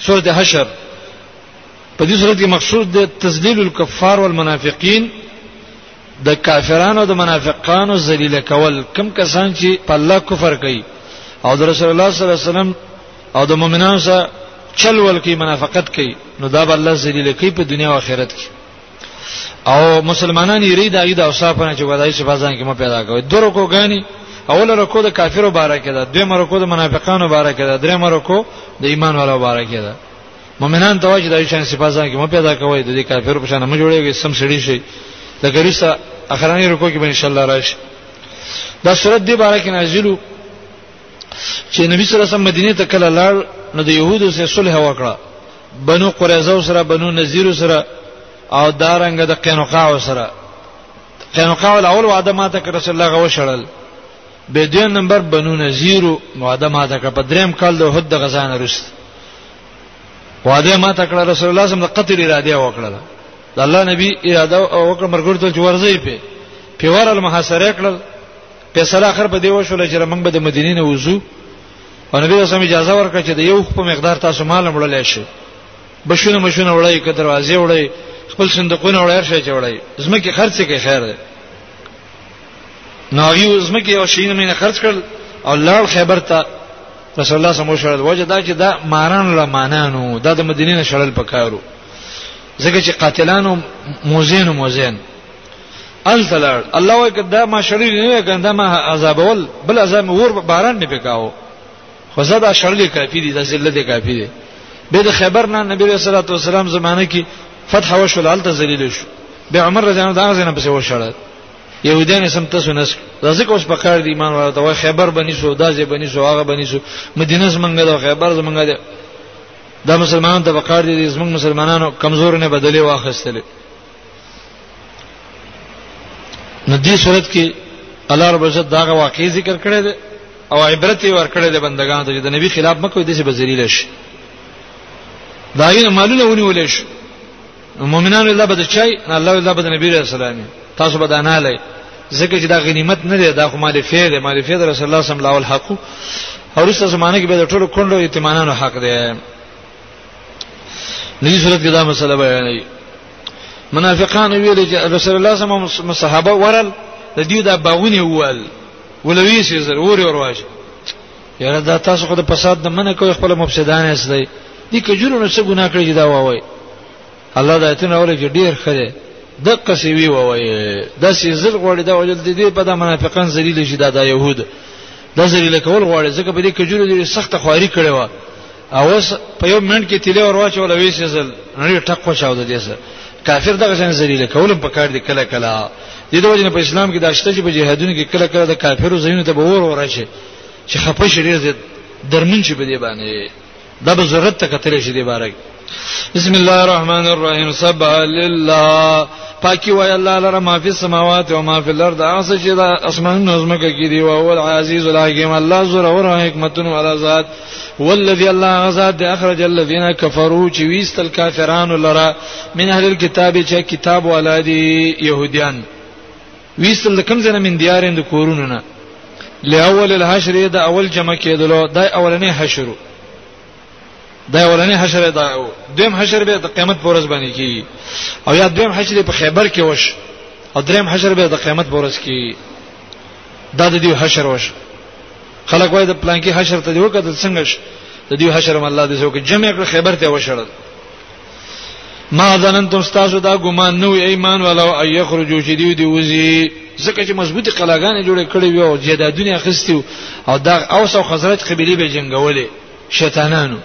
سورت حشر په دې سورت کې مقصود د تذلیل الکفار والمنافقین د کافرانو او د منافقانو ذلیل کول کم کسان چې په الله کفر کوي او د رسول الله صلی الله علیه وسلم او د مؤمنانو سره چل ول کوي منافقت کوي نو دا به الله ذلیل کوي په دنیا او آخرت کې او مسلمانان یې ریدا ایدا او صافنه چې ودای شي بازان کې مو پیدا کوي درو کو غانی اول رکو د کافرو باره کې ده دویم رکو د منافقانو باره کې ده دریم رکو د ایمان والو باره کې ده مؤمنان ته واجب دي چې صفازان کې مو پیدا کوي د دې کافرو په شان مو جوړيږي سم سړي شي د ګریسه اخرانی رکو کې به ان شاء الله راشي دا سورۃ دی باره کې نازلو چې نبی صلی الله علیه وسلم مدینه ته کله لاړ نو د يهودو سره صلح وکړه بنو قریظه سره بنو نذیر سره او دارنګ د قینقاع سره قینقاع الاول وعده ماته کړ رسول الله غو شړل به دې نمبر بنو نذیر وعده ماته کړ په دریم کال د حد غزان رست وعده ماته کړ رسول الله سم د قتل اراده وکړه د الله نبی اراده وکړه مرګور ته ورځي په پیور المحاصره کړل په سره اخر په دیو شو لچره موږ به د مدینې نه وځو او نبی رسول الله اجازه ورکړه چې د یو په مقدار تاسو مال وړلای شئ بشونه مشونه وړای ک دروازې وړای خپل صندوقونه وړای شي چې وړای زمکه خرڅ کې خیر ده نو یو زمکه او شینه مینه خرڅ کړ او لاړ خیبر ته رسول الله صلی الله علیه وسلم وجه دا چې دا ماران له مانانو دا د مدینې نه شړل پکارو ځکه چې قاتلانو موزین موزین التلار الله وای کدا ما شړل نه کنده ما عذابول بل عذاب ور باران نه پکاو خو زدا شړل کافی دي د ذلت کافی دي به د خبر نه نبی رسول الله والسلام زمانه کې فتح وشول الته ذلیل شو به عمر رضی الله عنه دغه پسې وشړل يهودان سم تاسو نس رزق اوس په کار دي ایمان ورته وای خبر بني سو دازې بني سو هغه بني سو مدینه زمنګ د خبر زمنګ د دا مسلمانانو ته په کار دي زمنګ مسلمانانو کمزور نه بدلې واخستلې نو دې صورت کې الله رب عزت داغه واقعي ذکر کړی دی او عبرت یې ورکړی دی بندگان ته چې د نبی خلاف مکوې د څه بذلیل شي دا یې مالونه ونیول شي مؤمنانو الله بده چای الله الله بده نبی رسول الله تاسو به دانه لای ځکه چې دا غنیمت نه دی دا خو مال فیر دی مال فیر رسول الله صلی الله علیه وسلم او رسول زمانه کې به ټول کندو ایتمانانو حق دی نو دې صورت کې دا مسله بیانوي منافقان ویل چې رسول الله صلی الله علیه وسلم صحابه ورل د دې دا باغونه ووال ولوي شي زر ور ور واش یاره دا تاسو خو د فساد نه منه کوي خپل مفسدان اسدي دي کجورو نه څه ګناه کړی دا وای الله دا ایتونه ولې چې ډیر خره د قصې وی وای د سې زر غوړي دا وجل د دې په د منافقان ذلیل شي دا د يهود د ذلیل کول غوړي ځکه په دې کجورو دې سخت خواري کړي و اوس په یو منټ کې تیلې ور واچول وی چې زل نړۍ ټک خو شاو د دې سره کافر دغه ځان ذلیل کولم په کار دی کله کله د دې وجه په اسلام کې دا شته چې په جهادونو کې کله کله د کافرو زینو ته به ور ورشي چې خپه شي ډیر درمن شي په دې باندې دا به ضرورت ته کتل شي دې بارک بسم الله الرحمن الرحیم سبح لله پاکی وای الله لره ما فی السماوات و ما فی الارض اس چې دا اسمان نظم کې دی او هو العزیز الحکیم الله زور او حکمتونو علی ذات والذي الله غزاد دی اخرج الذين كفروا چې ویستل کافرانو لرا من اهل الكتاب چې کتاب ولادي يهوديان ویستل کوم ځنه من دیارین د کورونو نه لاول الحشر دا اول جمع کېدلو دا اولنې حشر دا اولنې حشر دا دیم حشر به د قیامت پر ورځ باندې کیږي او یا دیم حشر په خیبر کې وش او دریم حشر به د قیامت پر ورځ کیږي دا د دې حشر وش خلک وای د پلان کې حشر ته دی وکړه څنګه شي د دې حشر هم الله دې سو کې جمع کړ خیبر ته وشړل ما ظننتم تاسو دا ګمان نو ایمان ولو ای یخرجو چې دی دی وزي ځکه چې مضبوطی قلاګانې جوړې کړې وي او جیدادونه اخیستي او دا اوس او خزرج قبيله به جنگولې شیطانانو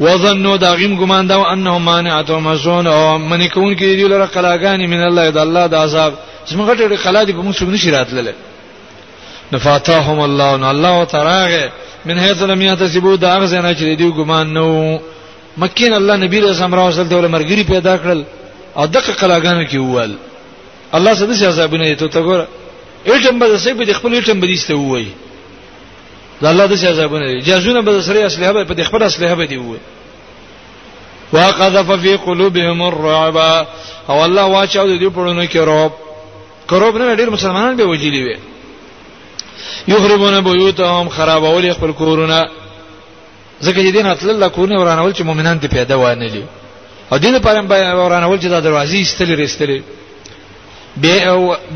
وظنوا دا غیم ګمان دا انهم مانعتهم مسون او منی کون کې دی لره قلاګانې من الله د الله د عذاب زمونږ ټول قلا دی په موږ څنګه نشی راتلله نفاتهم الله ان الله تعالی من حيث لم يحتسبوا دا هغه نه چې دی ګمان نو مکین الله نبی رسول الله راوصل ته مرګری پیدا کړل او دغه کلاګانو کې ووال الله سده سي عذابونه ته ته ګور ایټم به سې په خپل ایټم به دیسته وای دا الله د سي عذابونه جازونه به سره اصله به په خپل اصله به دی وای وقذف في قلوبهم الرعب او الله واچاو دې پړونو کې رعب کروب نه ډیر مسلمانان به وجلی وي یخربون بیوتهم خرابول خپل کورونه ځکه چې دین اتل الله کورونه ورانول چې مؤمنان دې پیدا وانه لي او دې لپاره ورانول چې دا دروازې استلې رستلې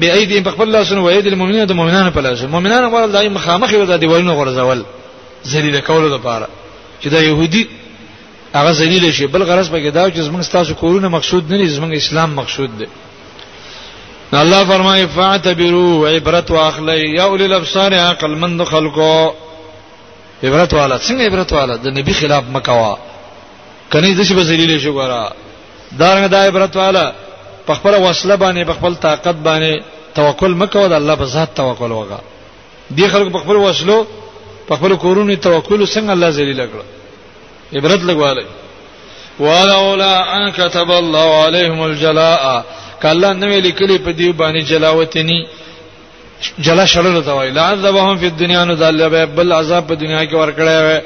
به ايدي په خپل لاسونو ويد المؤمنين د مؤمنانو په لاسونو مؤمنان غواړي دای مخامخ وي د دیوالونو غرزول ذلیل کول د پاره چې دا يهودي هغه ذلیل شي بل غرض پکې دا چې زمونږ تاسو کورونه مقصود نه دي زمونږ اسلام مقصود دی الله فرمایي فاعتبروا عبرت واخلئ یا اول الابصار عقل مند خلقو عبرت والا څنګه عبرت والا د نبی خلاف مکوا کني د شي په ذلیل شو ګره دارنګ دا عبرت والا په خپل وسله باندې په خپل طاقت باندې توکل مکو د الله په ذات توکل وکا دی خلک په خپل وسلو په خپل کورونو توکل څنګه الله ذلیل کړ عبرت لګواله ولولا ان كتب الله عليهم الجلاء کله نو لیکلی په دی باندې جلاوتنی جلا شړل ته وای لعذبهم فی الدنیا نو ذلبه بل عذاب په دنیا کې ورکړی وای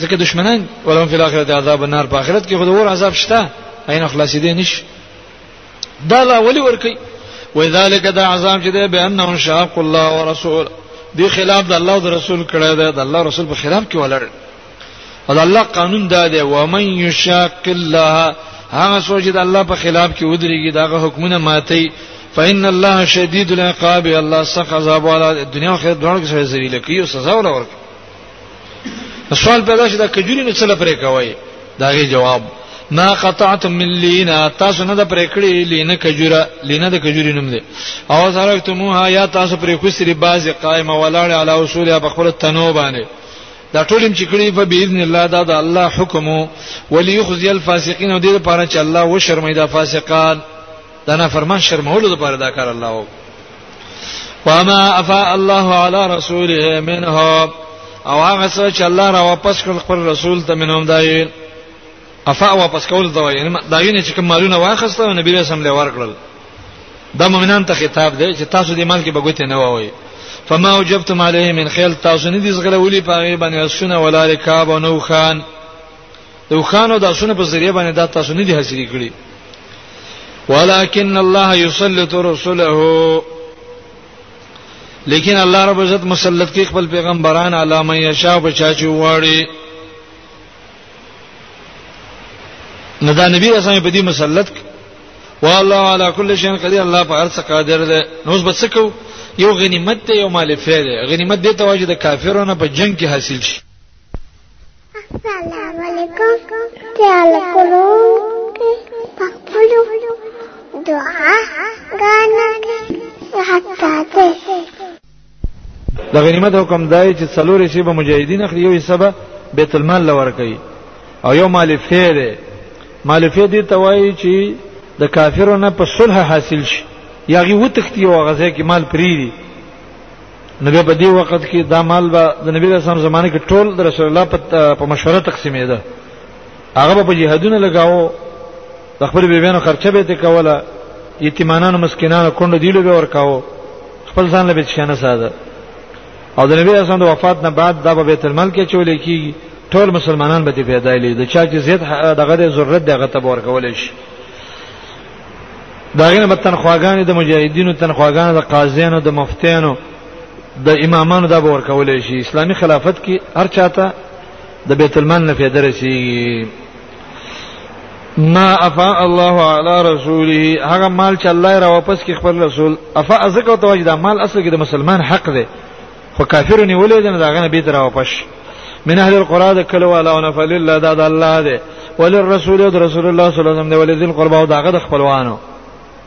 ځکه دشمنان ولهم فی الاخرته عذاب النار په آخرت کې خو د اور عذاب شته عین خلاصې دي نش دا لا ولی ورکی وذالک دا عذاب چې ده به انهم شاق الله ورسول دی خلاف د الله او رسول کړه ده د الله رسول په خلاف کې ولر او الله قانون دا دی و من یشاق الله هغه سوچ د الله په خلاف کې ودرېږي داغه حکمونه ماتي فإن الله شدید العقاب الله سخت عذاب والا دنیا او آخرت دواړو کې سره ذلیل کوي او سزا ولا ورکړي سوال پیدا شي دا کجوري نه څل پرې کوي داغه جواب ما قطعتم من لینا تاسو نه د پرکړې لینه کجوره لینه د کجوري نوم دی او زرکتموها یا تاسو پرې کوسری باز قائمه ولاړ علی اصول یا بخبر تنو باندې دا ټول چې کړی په باذن الله دا د الله حکم وليخزي الفاسقين او دې لپاره چې الله و شرمې دا فاسقان دا نه فرمان شرمولو لپاره دا کار الله وو وما افا الله على رسوله منه او هغه څه چې الله را واپس کړ خپل رسول ته منهم دای افا واپس کول دا یعنی دا یې چې کوم مالونه واخسته نبی رسول الله ورکړل دا مؤمنان ته خطاب دی چې تاسو د مال کې بغوته نه وای فما وجبتم علیه من خیل تاسو نه دي زغلولي پاغه باندې اسونه ولا رکاب او نو خان دو خانو د اسونه په ذریعہ باندې دا تاسو نه دي حاصل کړی ولکن الله یسلط رسله لیکن الله رب عزت مسلط کی خپل پیغمبران علامه یشا بچا چواړي نو دا نبی رسول الله په دې مسلط والله علی کل شیء قدیر الله په هر څه قادر دی نو بس کو یو غنیمت ته یو مال فعل غنیمت دې ته واجب د کافرونو په جنگ کې حاصل شي السلام علیکم تعال کولو پخپلو دعا غانا حتا ته د غنیمت حکم دای چې څلور شی به مجاهدین اخلي یو حصہ به بیت المال لور کوي او یو مال فیر مال فیر دي توای چې د کافرو نه په صلح حاصل شي یا غي وتختی او غزه کې مال پری دي نبی په دې وخت کې دا مال به د نبی رسول زمانه کې ټول د رسول الله په مشوره تقسیمېده هغه په جهادونه لگاو د خپل بیبيانو خرچه به ته کوله یتیمانانو مسکینانو کونډو دیلو به ورکاو خپل ځان له بیت شنه ساده او د نبی اسلام د وفات نه بعد دا به بیت المال کې چولې کیږي ټول مسلمانان به پیدا لې د چا چې زیات دغه ضرورت دغه ته ورکول شي دا غینه متن خواګانې د مجاهدینو تنخواګانې د قاضیانو د مفتیانو د امامانو دا به ورکول شي اسلامي خلافت کې هر چاته د بیت المال نه فائدہ رسیږي ما افا الله علی رسوله هغه مال چې الله را واپس کی خپل رسول افا ازکه توجه دا مال اصل کې د مسلمان حق دی خو کافر نیولې ده نه دا غنه بیت را واپس من اهل القرى د کلو والا او نفل الله دا د الله دی وللرسول او رسول الله صلی الله علیه وسلم دی ولذل قربا او داغه د خپلوانو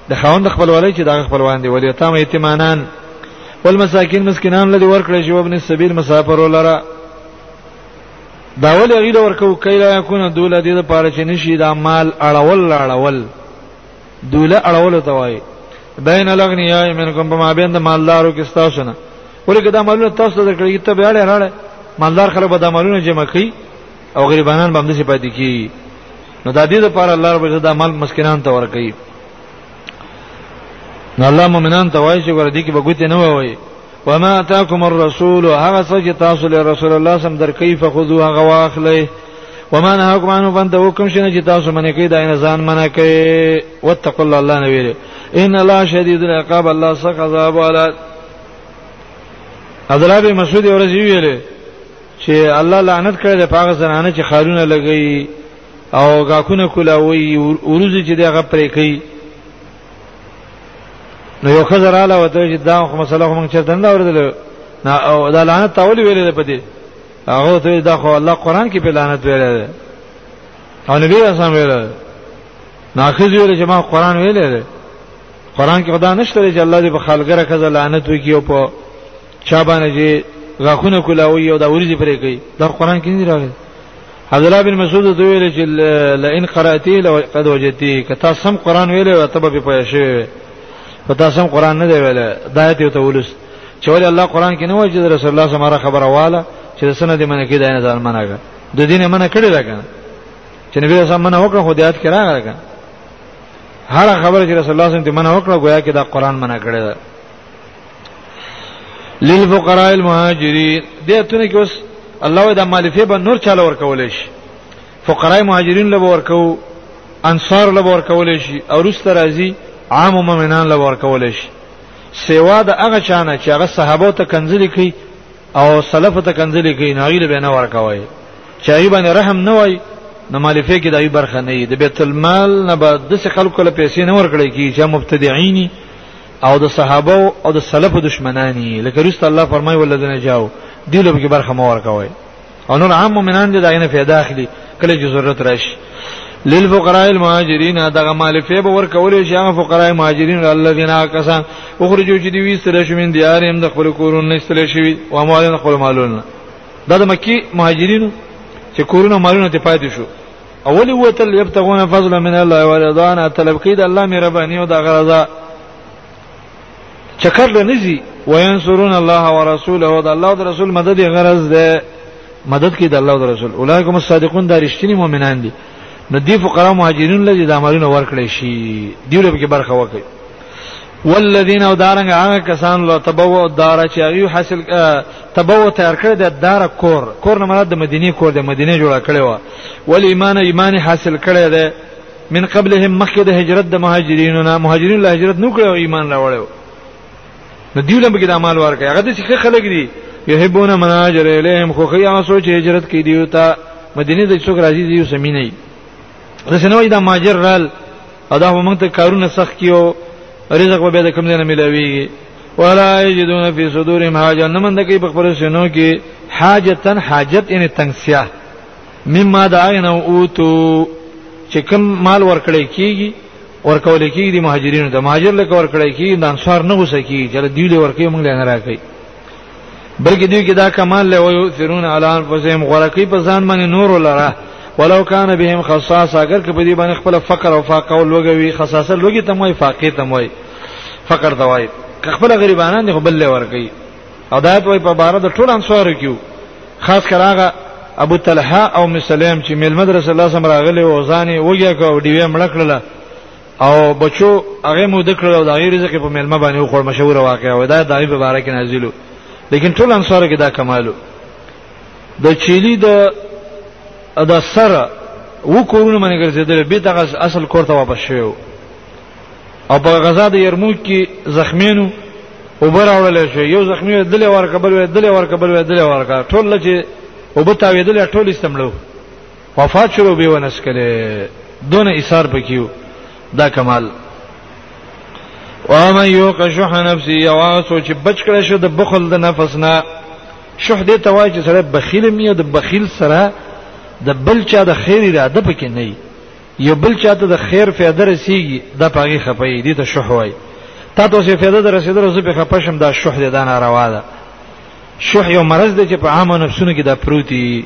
د خوند خپلوالي چې داغه خپلوان دی ولی تام یتیمانان والمساکین مسکینان لدی ورکړی شو ابن السبیل مسافر ولره دا ولې غیل ورکو کایلا یکونه دوله دې لپاره چې نشي دا مال اړول اړول دوله اړول ته وایي بین الاغنیاء منکم بما بین د مالدارو کې تاسو نه ولکه دا مالونه تاسو ته کړی ته به اړه راړه مالدار خلک به دا مالونه جمع کوي او غریبانان به هم دې پاتې کی نو دا دې لپاره الله رب عزت دا مال مسکینان ته ورکړي نو الله مؤمنان ته وایي چې ور دي کې بغوت نه وایي وما اتاكم الرسول هغه څه چې تاسو له رسول الله سم در کیف خذو هغه واخلئ وما نهاكم عنه فانتهوا کوم شنه چې تاسو منې کوي دا نه ځان منې کوي واتقوا الله الله نه ویلي ان الله شدید العقاب الله سخت عذاب والا عذاب مسعود ورځي ویلي چې الله لعنت کړی د پاک زنانه چې خارونه لګي او غاکونه کولاوي ورځي چې دغه پرې کوي نو یو خزر اعلی وته چې دا خو مسله هم چې دنده اوردل نه او دا لعنت تاول ویلې په دې هغه ته دا خو الله قران کې په لعنت ویلې ده او نبی اسلام ویلې ده ناخذ ویلې چې ما قران ویلې ده قران کې خدا نشته چې الله دې په خلګره خزر لعنت وکي او په چا باندې چې غاخونه کولاوي او دا ورځي پرې کوي دا قران کې نه راغلی عبد الله بن مسعود دوی ویل چې لئن قراتي لو قد وجدتي کته سم قران ویل او تبه په پوهه شوی پتا سم قران نه دی ویل دایته یو تولس چې ول الله قران کې نه وایي چې رسول الله سماره خبره واله چې سند منه کې داینه ځان مناګه د دینه منه کړی راکنه چې نبی رسول منه وکړه خو دیات کرا راکنه هر خبره چې رسول الله سم دې منه وکړه گویا کې دا قران منه کړی للفقراء المهاجرين دې اتونه کې اوس الله د مالفه به نور چاله ورکول شي فقراء مهاجرین له ورکو انصار له ورکول شي او رست راځي عام مؤمنان له ورکول شي سیوا د هغه چانه چې هغه صحابه ته کنځلې کوي او سلف ته کنځلې کوي نه غیله به نه ورکوي چې ای باندې رحم نه وای نو مالفه کې دای برخه نه دی د بیت المال نه به د خلکو له پیسې نه ورکړي کی چې مبتدعين او د صحابه او د سلف دشمنانی لکه رسول الله فرمایي ولذین جاو دی له کې برخه مور کوي او نور عام مؤمنان دې داینه پیدا اخلي کله چې ضرورت راشي للفقراء المهاجرین دغه مال فی به ور کولې چې هغه فقراء مهاجرین الذين کسان اخرجوا چې دی ویستل شوم دیار هم د خپل کورونو نستل شوی او اموالن خپل مالونه دا د مکی مهاجرینو چې کورونه مالونه ته پاتې شو اولی وتل یبتغون فضلا من الله ورضوانا طلب کید الله مهرباني او د غرضا چکر لنزي وینصرون الله ورسوله او د الله او رسول مدد غرض ده مدد کی د الله او رسول اولایکم الصادقون دا رښتینی مؤمنان دي نو دی فقرا مهاجرین لږه د عملونو ورکړي شي دیوله به برخه وکړي والذین او دارنګ هغه کسان لو تبو دار چې یو حاصل تبو تیار کړی د دار کور کور نه مراد د مدینه کور د مدینه جوړ کړی و ول ایمان ایمان حاصل کړی دی من قبلهم مخکې د هجرت د مهاجرینو نه مهاجرین له هجرت نو کړو ایمان راوړو نو دیو لم کې د اعمال ورکړي هغه د څه خلک دي یحبون مناجر الیهم خو خیا سوچ هجرت کې دیو ته مدینه د څوک راځي دیو سمینه دي د سنوي د ماجر رال او دا موږ ته کارونه سخت کیو رزق به د کوم ځای نه ملويږي ولا یجدون فی صدورهم حاجه نه مند کوي په خپل شنو کې حاجتن حاجت یعنی تنگسیا مما داین او اوتو چې کوم مال ورکړی کیږي ورکول کیږي د مهاجرینو د مهاجر لکه ورکړی کیږي د انصار نه غوسه کیږي چې دیو له ورکې موږ نه راکړي بلکې دوی کې دا کمال له ویو ثرون الان فزم غرقی په ځان باندې نور لره ولو کان بهم خصاص اگر کې په دې باندې خپل فقر او فاقه او لوګوي خصاصه لوګي ته موي فاقه ته موي فقر ته وای خپل غریبانان دی خپل لور کوي او دا په په بار د ټول انصار کیو خاص کر هغه ابو طلحه او مسلم چې مل مدرسه الله سم راغلی او ځاني وګیا کو ډیوه مړکړه او بچو هغه مو د کړو د غیر رزق په ملما باندې خو مشهور واقعا و دا دای په باره کې نازلو لیکن ټول انصار کې دا کمالو د چيلي د د سر و کورونه باندې ګرځیدل به دغه اصل کور ته واپس شوو او په غزا د یرموک کې زخمینو وبر اورل شو یو زخمی دلې ورکبل وې دلې ورکبل وې دلې ورکا ټول چې وبتاوې دلې ټول استملو وفات شروع به ونس کله دون ایثار پکیو دا کمال ومن یوق شح نفسی یوا سوچ بچ کړه شو د بخل د نفس نه شح دې توای چې سره بخیل میو د بخیل سره د بل چا د خیر اراده پکې نه یو بل چا ته د خیر فایده رسیږي د پاغي خپې دي ته شح وای تا ته څه فایده در رسیدره زه په خپشم دا شح دې دا ناروا ده شح یو مرض دی چې په عامو نفسونو کې دا پروتي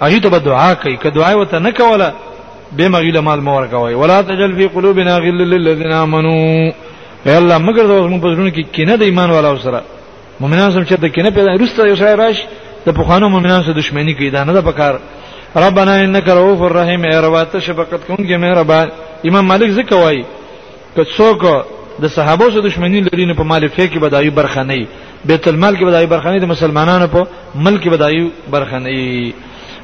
هغه ته به دعا کوي که دعا وته نه کوله به مغیله مال مور کوي ولا تجل فی قلوبنا غل للذین آمنوا اے الله مگر دا موږ په ژوند کې کینه د ایمان والا سره مؤمنان سم چې د کینه پیدا رسته یو شای راش د پخوانو مؤمنان سره دښمنی کوي دا نه ده پکار ربنا انک رؤوف الرحیم اے رب ته شفقت کوونکی مهربان امام مالک زکه وایي که څوک د صحابه سره دښمنی لري نه په مال فی کې بدایي برخه نه بیت المال کې بدایي برخه نه د مسلمانانو په ملک کې بدایي برخه نه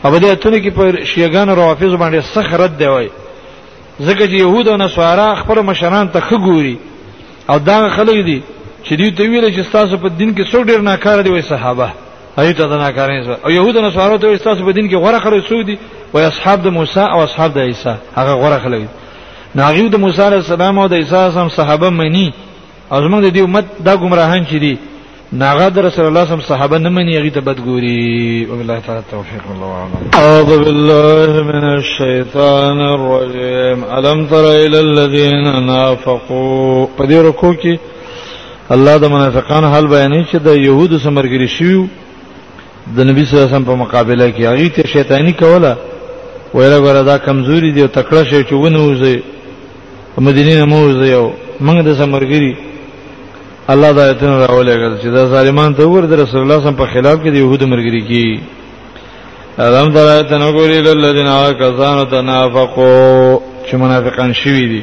او دې اتونه کې په شیعاګان او روافض باندې سخت رد دی وای ځکه چې يهود او نصارا خپل مشران ته خګوري او دا خلک دي چې دوی ته ویل چې تاسو په دین کې څو ډیر ناکاره دي وای صحابه ایت ته ناکاره نه او يهود او نصارا ته تاسو په دین کې غوړه خلک څو دي وای اصحاب د موسی او اصحاب د عیسی هغه غوړه خلک دي ناغیو د موسی علی السلام او د عیسی سم صحابه منی او زمونږ د دې امت دا گمراهان چي دي ناغه در رسول الله سم صحابه نه مني هغه ته بدګوري او الله تعالی توفیق الله اعلم اعوذ بالله من الشیطان الرجیم الم تر الى الذين نافقوا په دې رکو کې الله د منافقان حال بیانې چې د يهودو سمرګری شیو د نبی صلی الله علیه وسلم په مقابله کې هغه ته شیطانی کوله ویره غره دا کمزوري دی او تکړه شي چې ونوځي مدینه نه موځي او موږ د سمرګری الله دا ایتن راولېګل چې دا ظالمان ته ور د رسول الله صلی په خلاف کې د يهودو مرګري کی ادم دا ایتن وګوري للذین کسانو تنافقوا چې منافقان شوي دي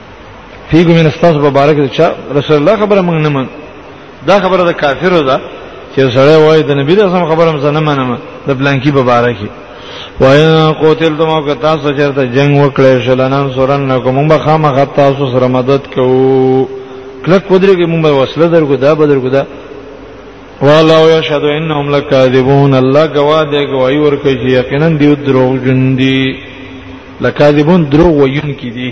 فیګو من استاس مبارک چې رسول الله خبره موږ نه من دا خبره د کافرو ده چې سره وای د نبی رسول خبره مزه نه منم د بلانکی مبارک وای قوتل تم او کتا سو چرته جنگ وکړې شلنان سورن نه کوم به خامہ خطا سو سره مدد کوو کلک پدری کې مونږ وسله درکو دا بدر کو دا والا او یشهد انهم لکاذبون الله گواه دی گواہی ورکړي چې یقینا دیو دروغ جون دي لکاذبون دروغ ویون کې دي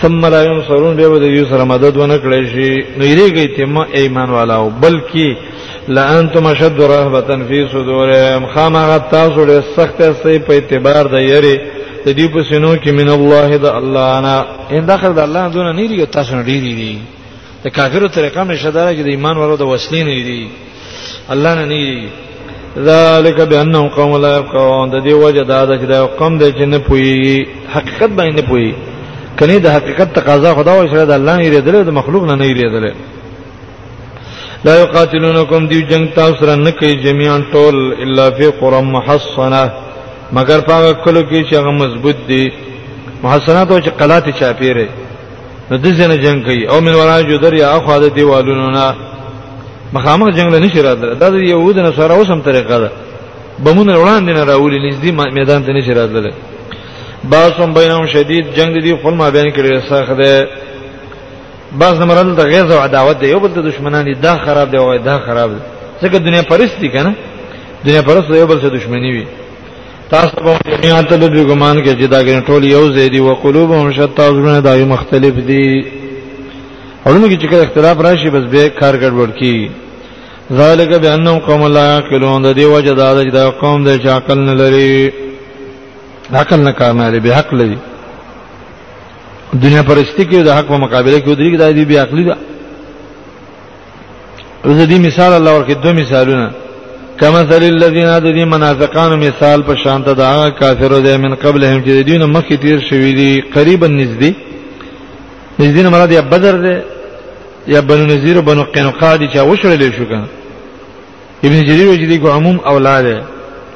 ثم لا ينصرون به د یو سره مدد ونه کړی شي نو یریږي ته ما ایمان والاو بلکې لانتم شد رهبتا فی صدورهم خامغ تاسو له سخت سي په اعتبار د یری د دې په سينو کې من الله د الله انا ان داخل د الله دونه نه لري تاسو نه ډیری دي د کافرو طریقه مشه دا چې د ایمان ورو د وسلې نه دي الله نه نه دي ذالک بانه قوم لا يفقهون د دې وجه دا ده چې دا قوم د چې نه پوي حقیقت باندې نه پوي کني د حقیقت تقاضا خدا او سره د الله نه ریدل د مخلوق نه نه ریدل لا یقاتلونکم دی جنگ تاسو سره نه کوي جميعا ټول الا فی قرى محصنه مگر پاګه کلو کې چې هغه مضبوط دي محصنات او چې قلات چاپیره نو د ځنه جنگ کوي او من ورا جو در یا اخو د دیوالونو نه مخامخ جنگ نه نشي راتله دا د يهود نه سره اوسم طریقه ده بمونه وړاندې نه راولي نږدې میدان ته نشي راتله باسم بینهم شدید جنگ دی خپل ما بیان کړی سخت ده باز نمرل د غیظ او عداوت دی یو بل د دشمنان دي دا خراب دی او دا خراب دی ځکه دنیا پرستی کنه دنیا پرست یو بل سره دشمنی وي تاسو به دنیا ته به ګمان کې چې دا ګن ټول یو ځای دی او قلوبهم شتا زونه دای مختلف دي اورنه کې چې اختلاف راشي بس به کار ګډوډ کی ذالک بانهم قوم لا یعقلون د دې وجه دا چې دا قوم د عقل نه لري عقل نه کار نه لري به حق لري دنیا پرستی کې د حق په مقابله کې ودرېږي دا دې بیا عقلی ده اوس دې مثال الله ورکه دوه مثالونه کما ذل الذين ادي منافقان مثال په شان ته دا کافرو دې من قبلهم چې دین مخکې تیر شوی دي قریبا نږدې نږدې نه مراد یا بدر دې یا بنو نذیر بنو قینقاع دي چې وشړل شو کنه ابن جرير وجه دي کو عموم اولاد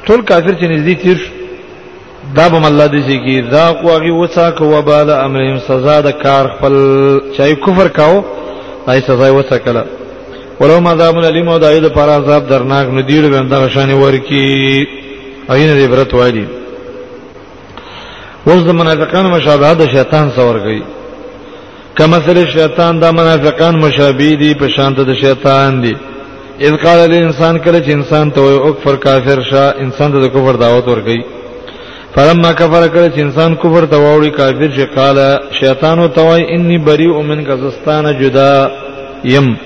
ټول کافر چې نږدې تیر دا به الله دې چې کی دا قواغي وڅا کو وبال امرهم سزا د کار خپل چای کفر کاو دای سزا وڅا کله ولو ما ذاب العلم او دای د پر عذاب درناک ندیړ وند غشانې ورکی اينه دې برت وایي اوس د منافقانو مشابهت د شیطان سره کوي کما سره شیطان د منافقان مشابه دي په شان د شیطان دي اذ قال الانسان کله چې انسان ته وي او کفر کافر شه انسان ته د کفر دعوت ورکړي فلما کفر کله چې انسان کفر ته ووري کافر شي قال شیطان ته وي اني بری ومنک زستانه جدا يم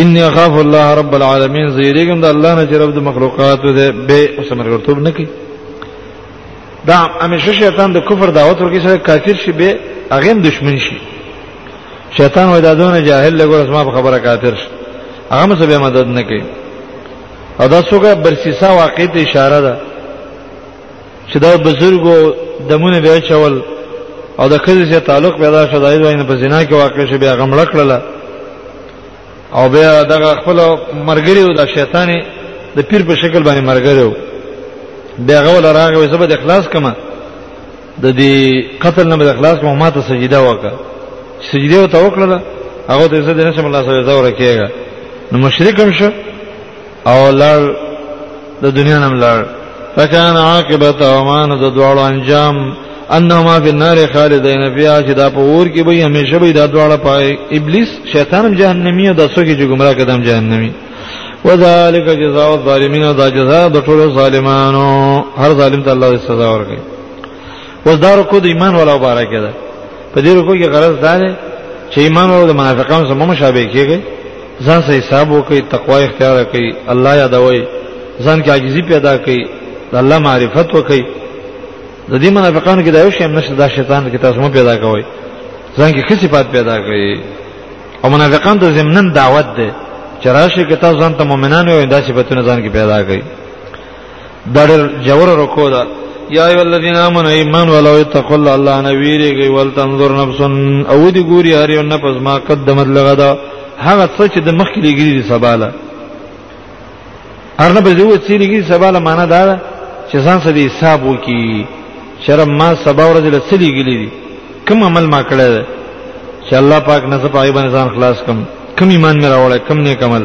انی اخاف الله رب العالمین زیریګم د الله نه چې رب د مخلوقات دې به سمر ورتوب نکي دا همیشه شیطان د کفر دعوت ورکی سره کافر شي به هغه دشمن شي شیطان وای دا دونه جاهل لګور اسما په خبره کافر شي هغه مې به مدد نکي او دا څوګه برسیسا واقع ته اشاره ده چې دا بزرګو دمونه به چول او د خځې سره تعلق پیدا شو دای دوی نه په زنا کې واقع شي بیا غمړ کړل او بیا دغه خپل مرګري او د شیطان د پیر په شکل باندې مرګري و بیا غول راغی او زبد اخلاص کما د دې قتل نه د اخلاص کوم ماته سجده وکړه سجده او توکل هغه ته زه د نشم الله سره زور کېږي نو مشرک هم شو او لړ د دنیا نم لړ فکان عاقبت او مان د دوړو انجام انهما فی النار خالدین فیها چې دا په اور کې به همیشه به دا دواړه پای ابلیس شیطان هم جهنمی او د سوګي چې گمراه کدم جهنمی وذالک جزاء الظالمین دا جزاء د ټولو ظالمانو هر ظالم ته الله سزا ورکړي وس دا رکو د ایمان ولا مبارک ده په دې رکو کې غرض دا ده چې ایمان ورو د منافقانو سره مشابه کیږي ځان سه حساب وکي تقوا اختیار کړي الله یادوي ځان کې عاجزي پیدا کړي د الله معرفت وکي د دې منافقانو کې دا یو شی هم نشته دا شیطان کې تاسو مو پیدا کوي ځان کې خصي پات پیدا کړي او منافقان ته زمنن دعوت ده چې راشه کې تاسو ځان ته مؤمنان وي دا صفاتونه ځان کې پیدا کړي دا ډېر جوړ رکو ده یا ای الذین آمنوا ایمان ولو اتقوا الله الله نویریږي ول تنظر نفس او دی ګوري هر یو نه پس ما قدمت لغه دا هغه څه چې د مخ کې لګی دي سباله ارنه به زه وڅې لګی سباله معنا دا چې ځان سره حساب وکي شرم ما سبا ورځ له څه لګی دي کوم عمل ما کړی دی چې الله پاک نه زه پای باندې ځان خلاص کم کوم ایمان مې راوړی کوم نیک عمل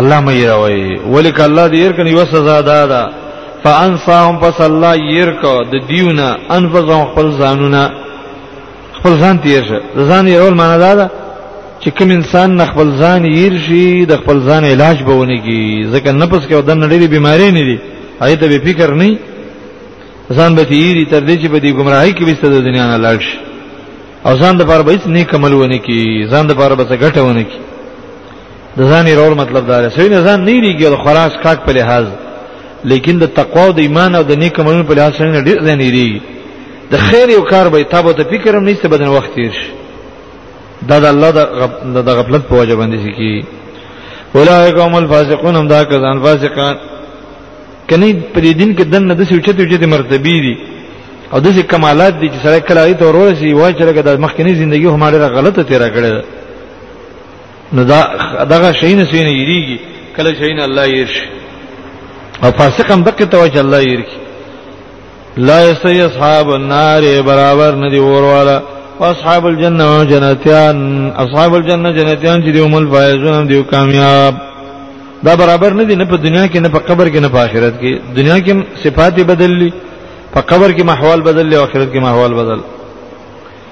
الله مې راوي ولیک الله دې ير کني وسزا دا ده فانساهم پس الله ير کو د دیونه انفسهم خپل ځانونه خپل ځان تیر شه ځان یې اول معنا دا ده چې کوم انسان نه خپل ځان ير شي د خپل ځان علاج به ونی کی ځکه نفس کې ودن ډېری بیماری نه دي هغه ته به فکر نه ځان به تیری تر دې چې به دی گمراهی کې وسته د دنیا نه لاړ شي او ځان د پاره به هیڅ نیک عمل ونه کی ځان د پاره به څه ګټه ونه کی د ځان رول مطلب دا دی سړی نه ځان نه ریږي د خلاص کاک په لحاظ لیکن د تقوا او د ایمان او د نیک عملونو په لحاظ سړی نه ډیر ځان ریږي د خیر یو کار به تابو ته فکر هم نشته بدن وخت تیر شي دا د الله د غفلت په وجه باندې شي کی اولئک هم الفاسقون هم دا کسان فاسقان کني په دې دین کې دنه د سوچته وجه مرتبه دي او دغه کمالات دي چې سره کله ایت ورورسي وای چې لکه د مخکنی ژوندۍ هم ډیره غلطه تیرا کړې نو دا دغه شي نه سینې یریږي کله شي نه الله یې شي او فاسق هم دغه ته وجه الله یې شي لا یستی اصحاب النار برابر ندی وروالا واصحاب الجنه جنتیان اصحاب الجنه جنتیان چې دیوم الفائزون دیو کامیاب دا برابر ندی نه په دنیا کې نه په قبر کې نه په آخرت کې دنیا کې صفات بدللی په قبر کې محوال بدل او آخرت کې محوال بدل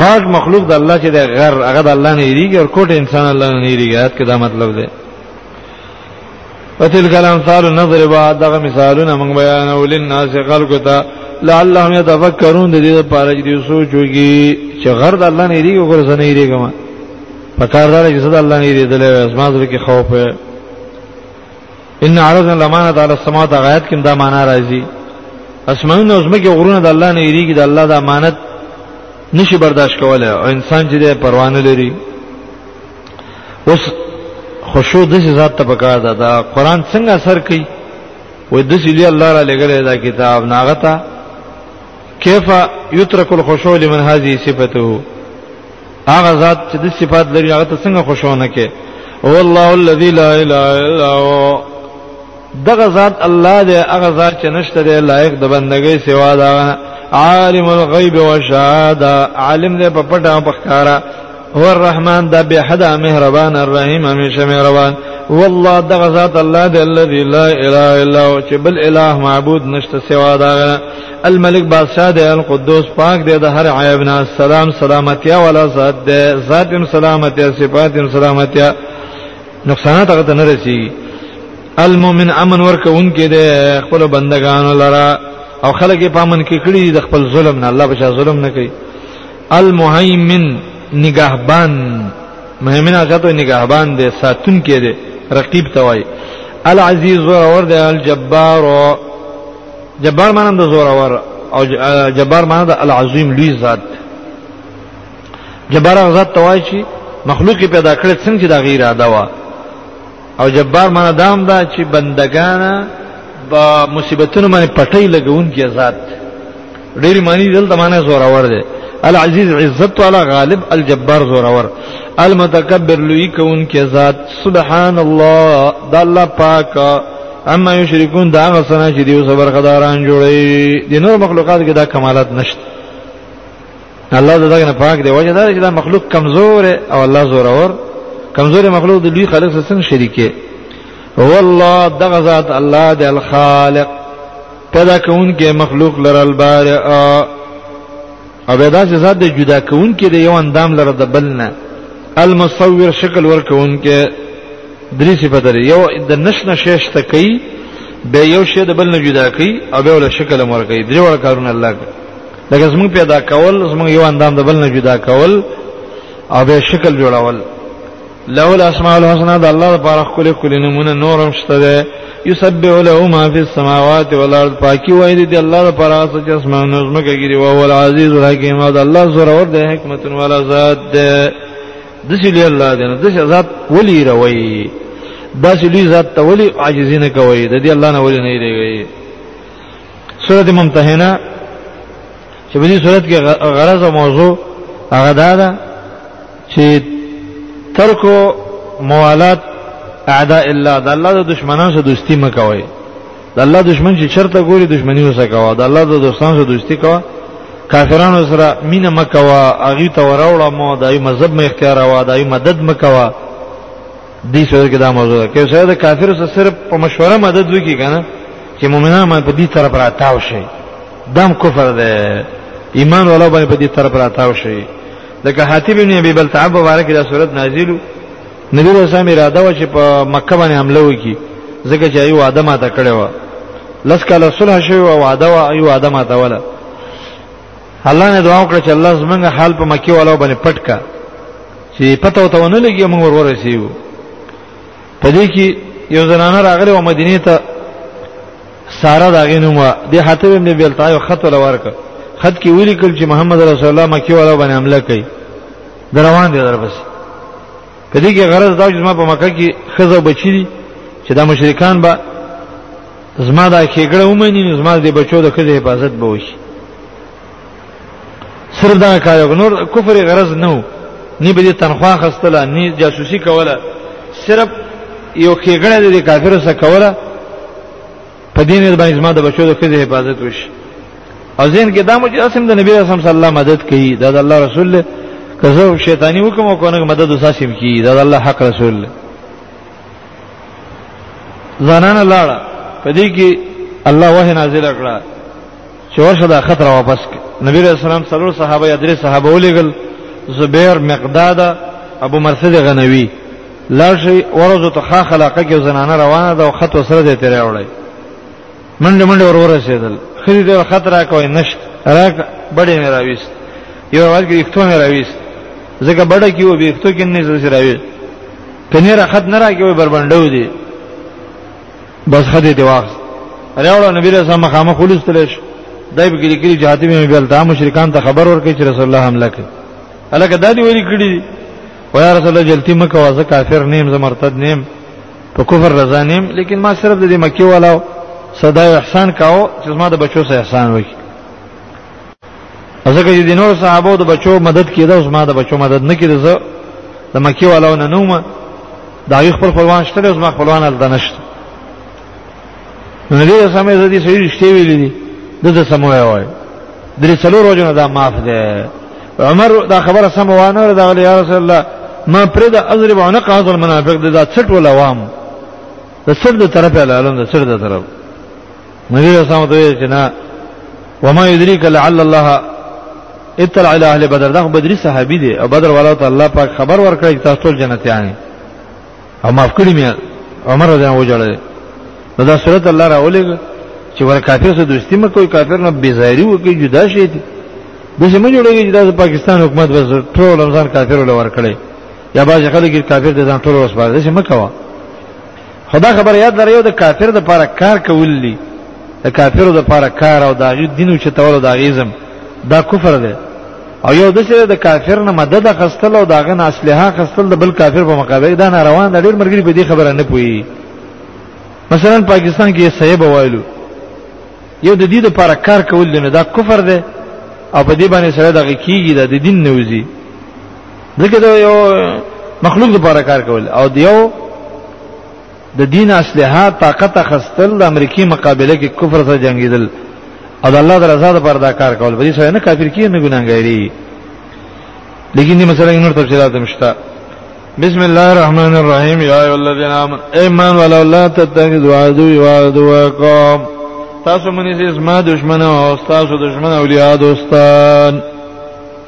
غاټ مخلوق د الله چې د غر هغه د الله نه یریږي او کوټ انسان الله نه یریږي دا کدا مطلب دی وتل کلام ثار نظر با دغه مثالونه موږ بیان ولین ناس خلق ته لعلهم يتفکرون د دې لپاره چې سوچ وکړي چې غر د الله نه یریږي او غر زنه یریږي ما پکار دا چې صد الله نه یریدل اسماء ذکر خوف ان عرضنا الامانه على السماوات غایت کې دا معنا راځي اسمانونه او زمکه غرونه د الله نه یریږي د الله د امانت نشي برداشت کوله او انسان چې د پروانه لري اوس خشوع د ذات ته پکار ده دا قران څنګه اثر کوي وې د سلی الله را لګلې دا کتاب ناغتا کیف یترک الخشوع لمن هذه صفته هغه ذات چې د صفات لري هغه ته څنګه خشوع نه کې او الله الذي لا اله الا هو دغه ذات الله دی هغه ذات چې نشته دی لایق د بندګۍ سوا دا عالم الغیب والشهاده عالم دی په پټه او په ښکارا هو الرحمن دا به حدا مهربان الرحیم همیشه مهربان والله دغه ذات الله دی الذی لا اله الا هو چې بل اله معبود نشته سوا دا الملک بادشاہ دی القدوس پاک دی د هر عیب نه السلام سلامتیا ولا ذات دی ذات هم سلامتیا صفات هم سلامتیا نقصانات هغه ته نه رسیږي المؤمن امن ورکون کې دی خپل بندگانو لرا او خلک په امن کې کړي د خپل ظلم نه الله بچا ظلم نه کوي المهیمن نگهبان مهمن هغه ته نگهبان دی ساتون کې دی رقیب توای العزیز زور اور دی الجبار جبار معنی د زور اور او جبار معنی د العظیم لوی ذات جبار هغه ذات توای چې مخلوق پیدا کړی څنګه چې دا غیر ادا وا او جبار معنی دام دا چې بندگان با مصیبتونو باندې پټي لګون کې ذات ډېری معنی دلته معنی زور اور دی العزیز عزت والا غالب الجبار زور اور المتکبر لوی کون کې ذات سبحان الله د الله پاک اما یشرکون دا غسنه چې دیو صبر قداران جوړي د نور مخلوقات کې دا کمالات نشته الله د دغه پاک دی وجه دا چې دا مخلوق کمزور او الله زور اور کمزور مخلوق د لوی خالق سره څنګه شریکه هو الله دغه ذات الله دی الخالق پیدا کون کې مخلوق لر البارئ او دا چې ذات د جدا کون کې د یو اندام لره د بل نه المصور شکل ور کون کې درې صفات لري یو د نشنه شیش ته کوي به یو شی د بل نه جدا کوي او به ول شکل مور کوي درې ور کارونه الله کوي لکه زموږ پیدا کول زموږ یو اندام د بل نه جدا کول او به شکل جوړول له الاسماء الحسنا د الله لپاره خپل کلی نمونه نورم شته ده یسبح له ما فی السماوات والارض پاکی وای دی الله لپاره چې اسمان نظم زمکه ګری او هو العزیز الحکیم او الله زوره ور ده حکمت والا ذات ده د څه لري الله ده د څه ذات ولی روي دا چې لوی ذات ته ولی عاجزینه کوي د دې الله نه ولی نه دی سورته ممتحنه چې په دې صورت کې غرض او موضوع هغه دا ده چې ترکو موالات اعداء الله د الله د دشمنانو سره دوستی مکوئ د الله دشمن چې چرته ګوري دشمنی وسه کوا د الله د دوستانو سره دوستی کوا کافرانو سره مینه مکوا اغي ته وراوړه مو دای مذهب مې اختیار وا دای مدد مکوا دې سره کې دا موضوع ده کې سره د کافر سره صرف په مشوره مدد وکي کنه چې مؤمنان باندې په دې طرف راتاو شي دم کفر ده ایمان ولا باندې په دې طرف راتاو شي لکه حاتب ابن ابي بلتعب مبارک دا صورت نازلو نبی رسول الله اراده و چې په مکه باندې حمله وکي ځکه چې ایو ادمه تا کړو لس کاله صلح شوی او وعده او ایو ادمه تا ولا الله نه دعا وکړه چې الله زمونږ حال په مکی والو باندې پټ کا چې پته وته ونه لګي موږ ور ورسیو په دې کې یو زنانه راغله و مدینه ته سارا داغه نوم وا د حاتب ابن بیلتا یو خط ولا ورک خط کې ولیکل چې محمد رسول الله مکی والا باندې حمله کوي دروان دي درپس کدی کې غرض دا چې ما په مکه کې خزه بچی دي چې دا مشرکان به زما دا کېګړه ومني نو زما د بچو د خځې حفاظت به وشي سر دا کار نور کفر غرض نه و نه به تنخواه خستله نه جاسوسي کوله صرف یو کېګړه د کافرو سره کوله په دین باندې زما د بچو د خځې حفاظت وشي او زین کې دا مو چې اسم د نبی رسول صلی الله مدد کوي دا د الله رسول له کزو شیطانی حکم او کونه مدد وساسم کی دا د الله حق رسول له زنان لاړه په دې کې الله وه نازل کړه چې ورشه دا خطر واپس کړ نبی رسول الله صلی الله علیه وسلم څلور صحابه یا درې صحابه ولېګل زبیر مقداد ابو مرثد غنوی لاشي ورځو ته خا خلاقه کې زنانه روانه ده او خط وسره دې تیرې وړي منډه منډه ور ورسېدل خري دې خطر راکوي نشت راک بډې نه راويست یو ورځ کې اختو نه راويست ځکه بډه کې و به اختو کې نه زړه راويست کني راخد نه راګي وي بربندو دي بس خدي دی واخ راوړو نبی رسول الله مخامخ ولستل شي دای په کې کې جهاتي مې بل دا مشرکان ته خبر ورکړي چې رسول الله حمله کوي الکه دا دی ویلي کړی و یا رسول الله جلتی مکه وازه کافر نیم زه مرتد نیم په کفر رضا نیم لیکن ما صرف د مکی والا صدا احسان کاو چې ما د بچو سره احسان وکړي ځکه چې د نور صحابه د بچو مدد کیده اوس ما د بچو مدد نه کیده زه د مکی والو نه نوم دا یو خپل خپلوان شته اوس ما خپلوان ال دنشت نو دې سمې زدي سړي رښتې ویلې دي دغه سموي وای درې څلور ورځې دا معاف ده عمر دا خبره سم وانه دا یا رسول الله ما پرې د اضرب عنق هذا المنافق دا څټ ولا وام د سر د طرفه لاله د سر د طرفه نبی رسول الله ته چې نه وما يدريك لعل الله اطلع الى اهل بدر دا بدري صحابي دي او بدر والا ته الله پاک خبر ورکړي تاسو ټول جنتیان او معاف کړی مې عمر رضی الله وجړل نو دا صورت الله راولې چې ور کافر سره دوستی مکو کافر نه بي ظاهري وکي جدا شي دي د سیمه جوړیږي چې د پاکستان حکومت بس ټول رمضان کافر ولور کړي یا باز خلک کافر د ځان ټول وسپاره د سیمه کوا خدا خبر یاد لري یو د کافر د لپاره کار کول دي د کافرو د لپاره کار او داغي دینو چې تول داغیزم دا کفر دی او یو د څه د کافر نه مدد خستل او داغه نه اسلحه خستل د بل کافر په مقابله دا نه روان د ډیر مرګري په دې خبره نه پوي مثلا پاکستان کې صاحب وایلو یو د دې لپاره کار کول نه دا کفر دی او په دې باندې سره دغه کیږي د دین نوځي دغه دا یو مخلوق لپاره کار کول او دیو د دین اصلها طاقت خستل د امریکای مقابله کې کفر سره جنگیدل او د الله د رضا لپاره دا کار کول په دې سره نه کافر کیږي نه ګناګاری لیکن دې مسله نور تفصیلات مشته بسم الله الرحمن الرحیم یا ایه الذین آمنوا ایمان ولا لا تتخذوا عدوی وعدوکم تاسو منی زما دشمن او تاسو دشمن اولیاء دوستان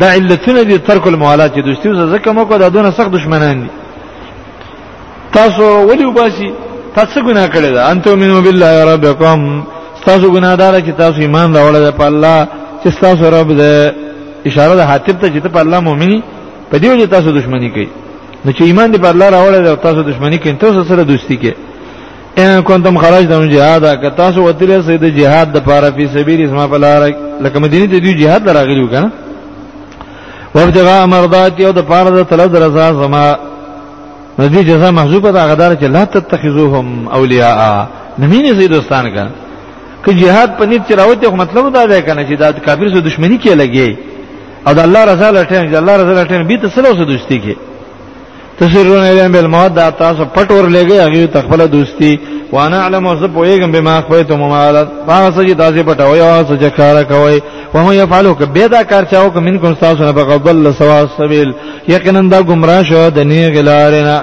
دا علتونه دي ترک الموالات چې دوستي وسه زکه مو کو دا دونه سخت دشمنان دي تاسو ولي وباسي تاسو ګناه کړی دا انتو منو بالله ربکم تاسو ګناه دار چې تاسو ایمان راوړل په الله چې تاسو رب دې اشاره ده حاتب ته چې ته په الله مؤمنی په دې وجه تاسو دښمنی کوي نو چې ایمان دې په الله راوړل او تاسو دښمنی کوي تاسو سره دوستی کوي ان کنتم خرجتم جهاد که تاسو وتلی سید جهاد د پاره په سبیل اسما په لار لکه مدینه ته دی جهاد دراغلی وکنه وابتغاء مرضات یو د پاره د طلب درزا زما ندی جزاء محذوبه ده غدار چې لا تتخذوهم اولیاء نمینه سید دوستان کنه که جهاد په نیت چراوته خو مطلب دا ده کنه چې دا کافر سره دښمنی کې لګي او د الله رضا لټین د الله رضا لټین به تسلو سره دوستی کې تسرون الیم بالمواد دا تاسو پټ ور لګي هغه تخپل دوستی وانا علم او زه پوهیږم به ما خپل ته ممالات هغه څه چې تاسو پټوي او څه چې کار کوي و هم يفعلوا ک به دا کار چاو ک منکم تاسو نه بغضل سوا سبیل یقینا دا گمراه شو د نیغ لارنه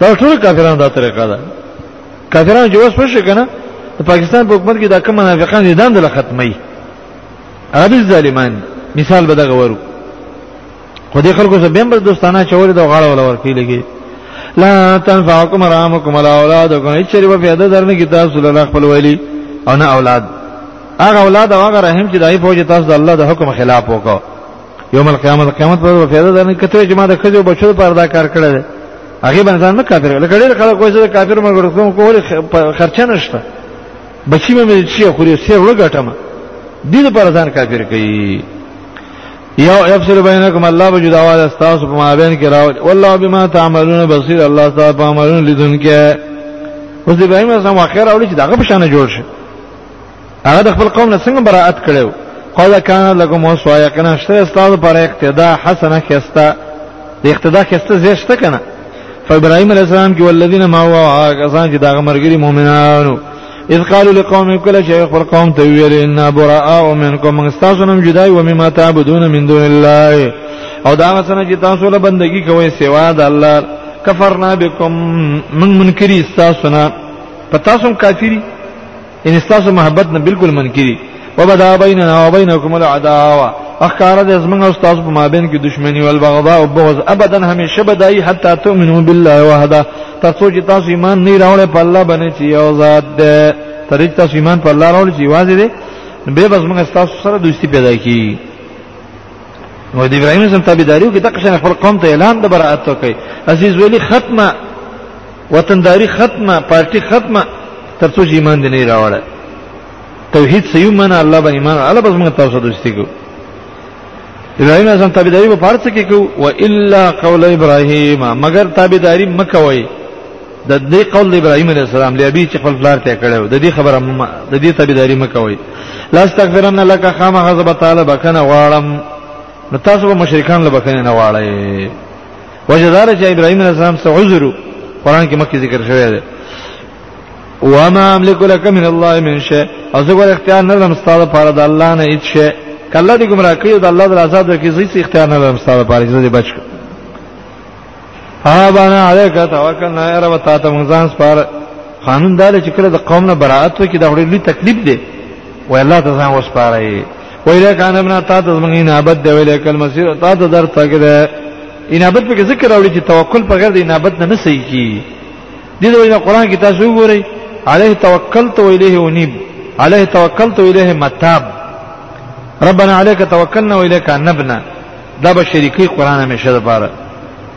دا ټول کافرانو دا طریقه ده کافرانو چې اوس پښه کنه د پاکستان په حکومت کې دا کوم منافقان دي دند له ختمي هغه ظالمان مثال به دا غورو خو دې خلکو سره بیم بر دوستانه چوري دا غاړه ولا ورکی لګي لا تنفعكم رحمكم ولا اولادكم هیڅ چری په پیدا درنه کې تاسو له خپل ویلي او نه اولاد هغه اولاد او هغه رحم چې دای فوج تاسو د الله د حکم خلاف وکړو یوم القیامت قیامت پر پیدا ده نه کته چې ما د خځو بچو پر دا کار کړی دی هغه باندې ځان نه کافر لکه ډېر خلک کوی چې کافر مګر کوم کول خرچه نشته بچی مې چې خو یې سیر لګټم دې پر ځان کافر کوي یو افسر بینکم الله بجداوا استاس په مابین کې راو والله بما تعملون بصیر الله تعالی په عملون لیدونکې اوس ابراهیم اسلام اخر اوري چې داغه په شان جوړ شي هغه د خپل قوم نه څنګه برائت کړو قد کان لکم وسوا یقینا شته استاد پر اقتدا حسنه خسته د اقتدا خسته زیات شته کنه فابراهيم عليه السلام کې ولذین ما هو کسان چې دا مرګري مؤمنانو اذ قالوا لقوم كل شيء خپل قوم ته ویل ان براء منكم من استاسنم جدای و مما تعبدون من دون الله او دا څنګه چې تاسو له بندگی کوئ سوا د الله کفرنا بكم من منکری استاسنا پتاسو کافری ان تاسو محبت نه بالکل منکري وبدا بيننا وبينكم العداوه اخکار د زمنګ او تاسو په مابین کې دښمنی او البغضاء او بغض ابدا همیشه بدای حتا تؤمنو بالله وحده تاسو چې تاسو ایمان نه راوړې په الله باندې چې یو ذات ده ترې تاسو ایمان په الله راوړې چې واځي دي به بس موږ تاسو سره دوستی پیدا کی نو د ابراهیم سم تابعداریو کې تک شنه خپل قوم ته اعلان د برائت وکړي عزیز ویلی ختمه وطنداری ختمه پارټي ختمه ترڅو چې ایمان دې نه راوړل توحید سيو من الله باندې ایمان الله بس موږ تاسو دوستي کو ابراهيم اعظم تابعداري په پارڅ کې کو و الا قول ابراهيم مگر تابعداري مکوي د دې قول د ابراهيم عليه السلام له ابي چې خپل پلار ته کړو د دې خبره د دې تابعداري مکوي لا استغفرن لك خامه غضب تعالی بکنه واړم نو تاسو به مشرکان له بکنه نه واړی وجه دار چې ابراهيم عليه السلام څه عذر قرآن کې مکه ذکر شوی دی وما املك لك من الله من شيء او زه ګور اختیار نه لرم ستاسو لپاره د الله نه هیڅ شي کله دې ګمرا کړی د الله د عذاب د کې هیڅ اختیار نه لرم ستاسو لپاره چې دې بچ ها باندې علیک توکل نه رب تا ته مونږ ځان سپار قانون دا چې کله د قوم نه برائت وکړي دا ډېر لوی تکلیف دی وای الله ته ځان وسپارای ویله کان ابن تا د زمنګ انابت دی ویله کل مسیر تا د در تک دی انابت په ذکر راوړي چې توکل په غیر د انابت نه نه صحیح کی دي د ویله قران کې تاسو وګورئ علیه توکلت و الیه انیب علیه توکلت و الیه متاب ربنا علیک توکلنا و الیک انبنا دا به شریکی قران همیشه ده پاره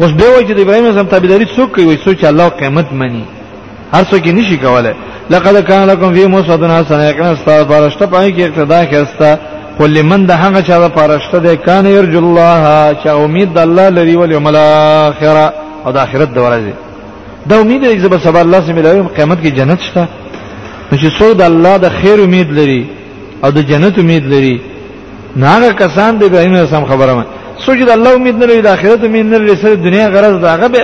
اوس به وایي چې د ابراهيم اعظم تابعداري څوک کوي څوک چې الله قیامت مني هر څوک یې نشي کولای لقد كان لكم في مسوة حسنة یقینا استاد بارشته پای کې اقتدا کېستا قل لمن ده هغه چا ده پارشته ده کان يرجو الله چا امید د الله لري ول یوم الاخره او د اخرت د ورځې دا امید یې زب سبا الله سم له قیامت کې جنت شته نو چې څو د الله د خیر امید لري او د جنت امید لري نه هغه کسان د ابراهيم عليه السلام خبره ما سجد الله امید نه لري د آخرت امید نه لري سره دنیا غرض دا هغه به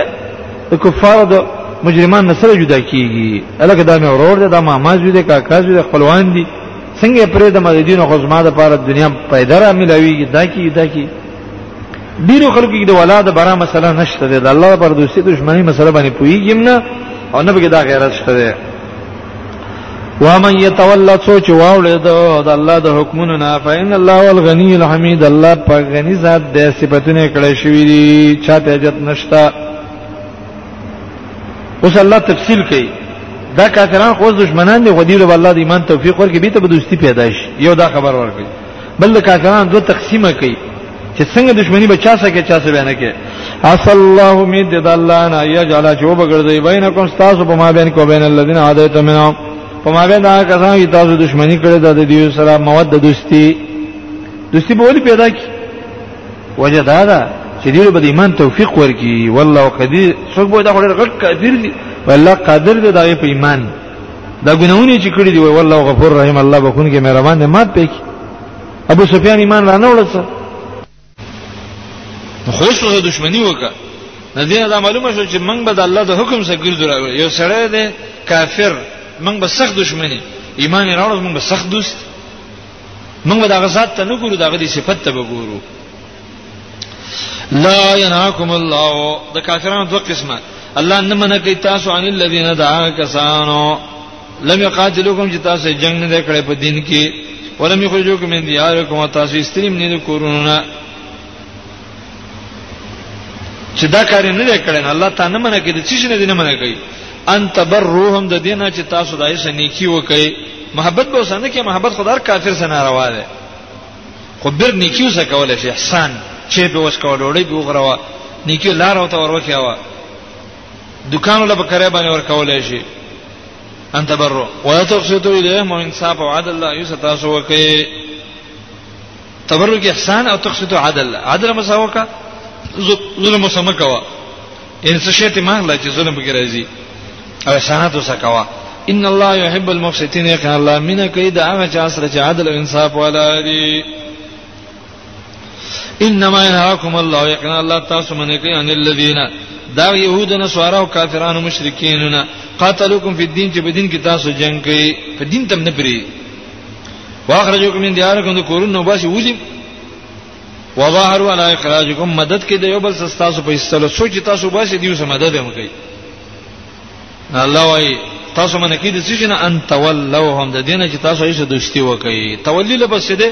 کفار د مجرمان نه سره جدا کیږي الکه دا مې اورور ده دا ما ما زوی ده کاکا زوی ده خپلوان دي څنګه پرې د مدین او خزما د پاره دنیا پیدا را ملويږي دا کی دا کی ډیرو خلکو کې د ولادت برا مسله نشته ده الله پر دوستي دښمنی مسله باندې پويږم نه او نه به دا غیرت شته ومن يتولى سوچ واولې د الله د حکمونو نه فإن الله الغني الحميد الله په غني ذات د صفاتونه کړې شوې دي چاته جت نشتا اوس الله تفصیل کوي دا کافران خو دشمنان دي غدیر الله د ایمان توفیق ورکړي به ته به دوستی پیدا شي یو دا خبر ورکړي بل د کافرانو دوه تقسیمه کوي چې څنګه دښمنی به چا سکه چا سره نه کې اس الله امید د الله نه یجعل جو بغرزی بینکم تاسو په ما بین کو بین الذین عادیت منهم په ما بین هغه کسان چې تاسو دښمنی کړی د دیو سره مواد د دوستی دوستی به ولې پیدا کی وجه دا ده چې دیو به ایمان توفیق ورکی والله قدیر څوک به دا غړ غټ کافر دی والله قادر دی دا په ایمان دا ګناونه چې کړی دی وای والله غفور رحیم الله بخون کې مهربان دی مات پېک ابو سفیان ایمان را نه وړڅه خو څه دښمنی وکړه ندی دا معلومه شو چې موږ به د الله د حکم سره ګرځو یو سړی دی کافر موږ به سخت دښمنی ایمان راوړل موږ به سخت دوست موږ به دا غزاد ته نه ګورو دا غدي صفت ته وګورو لا ينهاكم الله د کافرانو دوه قسمه الله نه منع کوي تاسو عن الذين دعا کسانو لم يقاتلوكم چې تاسو جنگ نه کړې په دین کې ولم يخرجوكم من دياركم تاسو استریم نه کورونه چې دا کار نه کړي نه الله تعالی منه کوي چې څه نه دي نه منه کوي ان تبروهم د دینه چې تاسو دایسه نیکی وکړي محبت به وسنه کې محبت خدای کافر سره روا ده خو بیر نیکیو څه کولای شي احسان چې به وس کول وړي به غروا نیکیو لار او ته وروکیا وا دکان ولا بکره باندې ور کولای شي ان تبرو ولا تقسطوا الیهم انصاف او عدل لا یستاسو وکي تبرو کې احسان او تقسطوا عدل عدل مساوکا ظلم مسمکوا ان څه شی ته مانګله چې ظلم کې راځي او سنت وسکوا ان الله يحب المفسدين يقال الله من كيد هغه چا سره چې عدل او انصاف ولا دي انما ينهاكم الله يقنا الله تاسو من کوي ان الذين دا يهود نه سوارا او کافرانو مشرکین نه قاتلوکم فی الدین چې په دین کې تاسو جنگ کوي په دین تم نه پری واخرجوکم من دیارکم د کورونو باسي وځي وظاهروا على اخراجكم مدد کې د یو بل تاسو په استلو سوچ تاسو باسي دیو سم مدد هم کوي الله وايي تاسو باندې کې د سجن ان تولوهم د دینه چې تاسو یې دوستي وکړي تولی لبس دې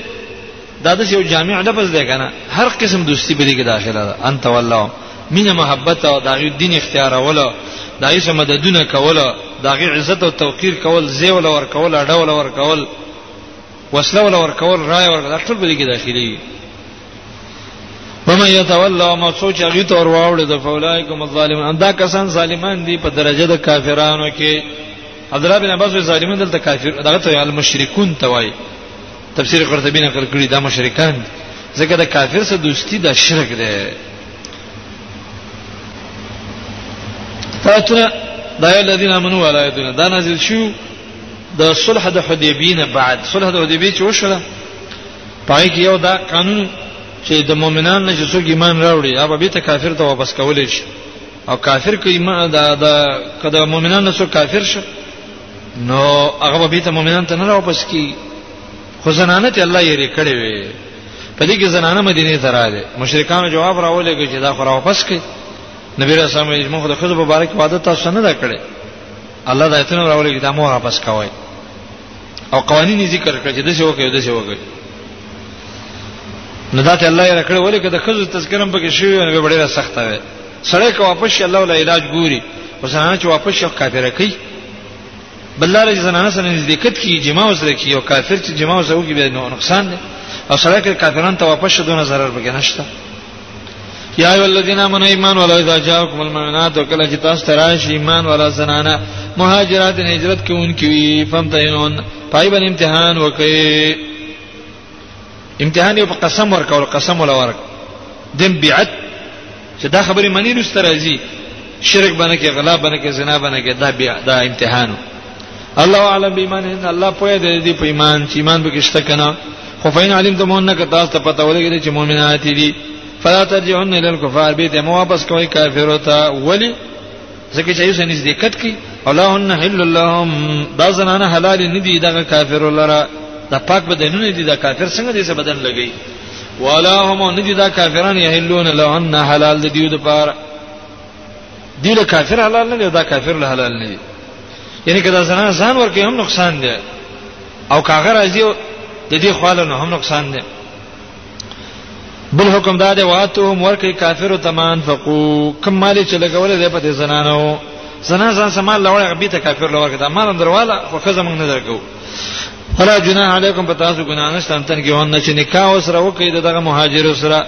دا د یو جامع لفظ دی کنه هر قسم دوستي به دې کې داخله ده ان تولوهم مینه محبت او دغه دین اختیار اوله دایې سم مددونه کوله دغه عزت او توقیر کول زیول ور کول اډول ور کول وسله ولا ورکول رای ورکول دا ټول به دې کې داخلي وي ومن يتولى ما سوچ هغه ته ور واوړي د فولایکم الظالمون دا کسان ظالمان دي په درجه د کافرانو کې حضرت بن عباس ظالمون دلته کافر دغه ته المشرکون توای تفسیر قرطبی نقل کړی دا مشرکان ځکه د کافر سره دوستی دا شرک دی فاتنا دا الذين امنوا ولا يدون دا نازل شو د صلح د حدیبیه نه بعد صلح د حدیبیه چې وشوه پای کې یو دا قانون چې د مؤمنان نه چې څوک ایمان راوړي هغه به ته کافر ته واپس کولې شي او کافر کې ایمان دا د کله مؤمنان نه څوک کافر شي نو هغه به ته مؤمنان ته نه واپس کی خو زنانه ته الله یې ری کړې وي په دې کې زنانه مدینه ته راځي مشرکانو جواب راولېږي چې دا خو را واپس کی نبی رسول الله موږ د خزو مبارک وعده تاسو نه دا کړې الله دا ایتونه راولي چې دا مو واپس کوي او قوانینی ذکر کړ چې د څه وکړي د څه وکړي نو دا ته الله یې راکړ ولې کده خزو تذکرم پکې شوی نو به ډیره سخته وي سړی که واپس شي الله ولا علاج ګوري او زنانه چې واپس شي کافر کوي بلاره چې زنانه سره نزدېکت کی جما وسره کی او کافر چې جما وسره کی به نقصان دی او سړی که کافرانو ته واپس شي دونه zarar بګنشته یا ایو الذین آمنوا ایمان ولا اذا جاءکم المؤمنات وکلا چې تاسو ته راشي ایمان ولا زنانه مهاجرات هجرت کوونکې وي فمتحنون پای باندې امتحان وکړي امتحان یو قسم ورکول قسم ولا ورک دم بیعت چې دا خبره منی نو سترازی شرک باندې کې غلا باندې کې زنا باندې کې دا بیا دا امتحانو الله اعلم بمن ان الله پوهه دې دې په ایمان چې ایمان به کېشته کنه خو فین علم ته مونږ که تاسو ته پته ولګی چې مؤمنات دي فلا ترجعون الى الكفار به ته مو واپس کوي کافر ته ولی ځکه چې ایسه نږدې کټ کی الله ان حل اللهم دا زنانه حلال نه دي دغه کافر لره دا پاک بدنونه دي دا کافر څنګه دې څه بدن لګي ولا هم نه دي دا کافرانو یحلون لهن حلال دي د پاره دی له کافر حلال نه دی دا کافر له حلال نه دی یعنی کدا زنان ځان ورکه هم نقصان دی او کاغه راځي د دې خواله نه هم نقصان دی بل حکم دا دی واتهم ورکه کافر تمان فقو کم مال چې لګول دی په دې زنانو زنان ځان سمال لوړ غبي ته کافر لوړ کړه مال درواله خو خزه موږ نه درکو فلا جناح علیکم پتاسو ګنا نشته انتن کې ونه چې نکاح سره وکړي دغه مهاجر سره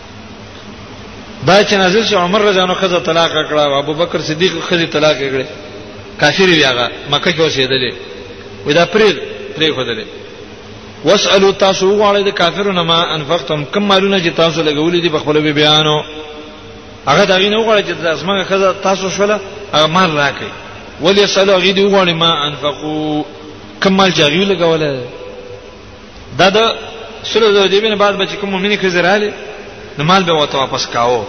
دا چې نازل شو عمر رضی الله عنه طلاق کړه او ابو بکر صدیق خزي طلاق کړه کافر وی هغه مکه کې اوسېدلې وې دا پرې پرې خدلې واسالو تاسو وغواړئ د کافرونو ما انفقتم کم مالونه چې تاسو لګولې دي په خپل به بیانو هغه دا غینه وغواړي چې تاسو مګه خزه تاسو شوله هغه مال راکړي ولې سلو غې دی وغواړي ما انفقو کم مال چې غیله کوله دا د سره د دیبین بعد بچ کوم مؤمن کې زراله نو مال به وته واپس کاو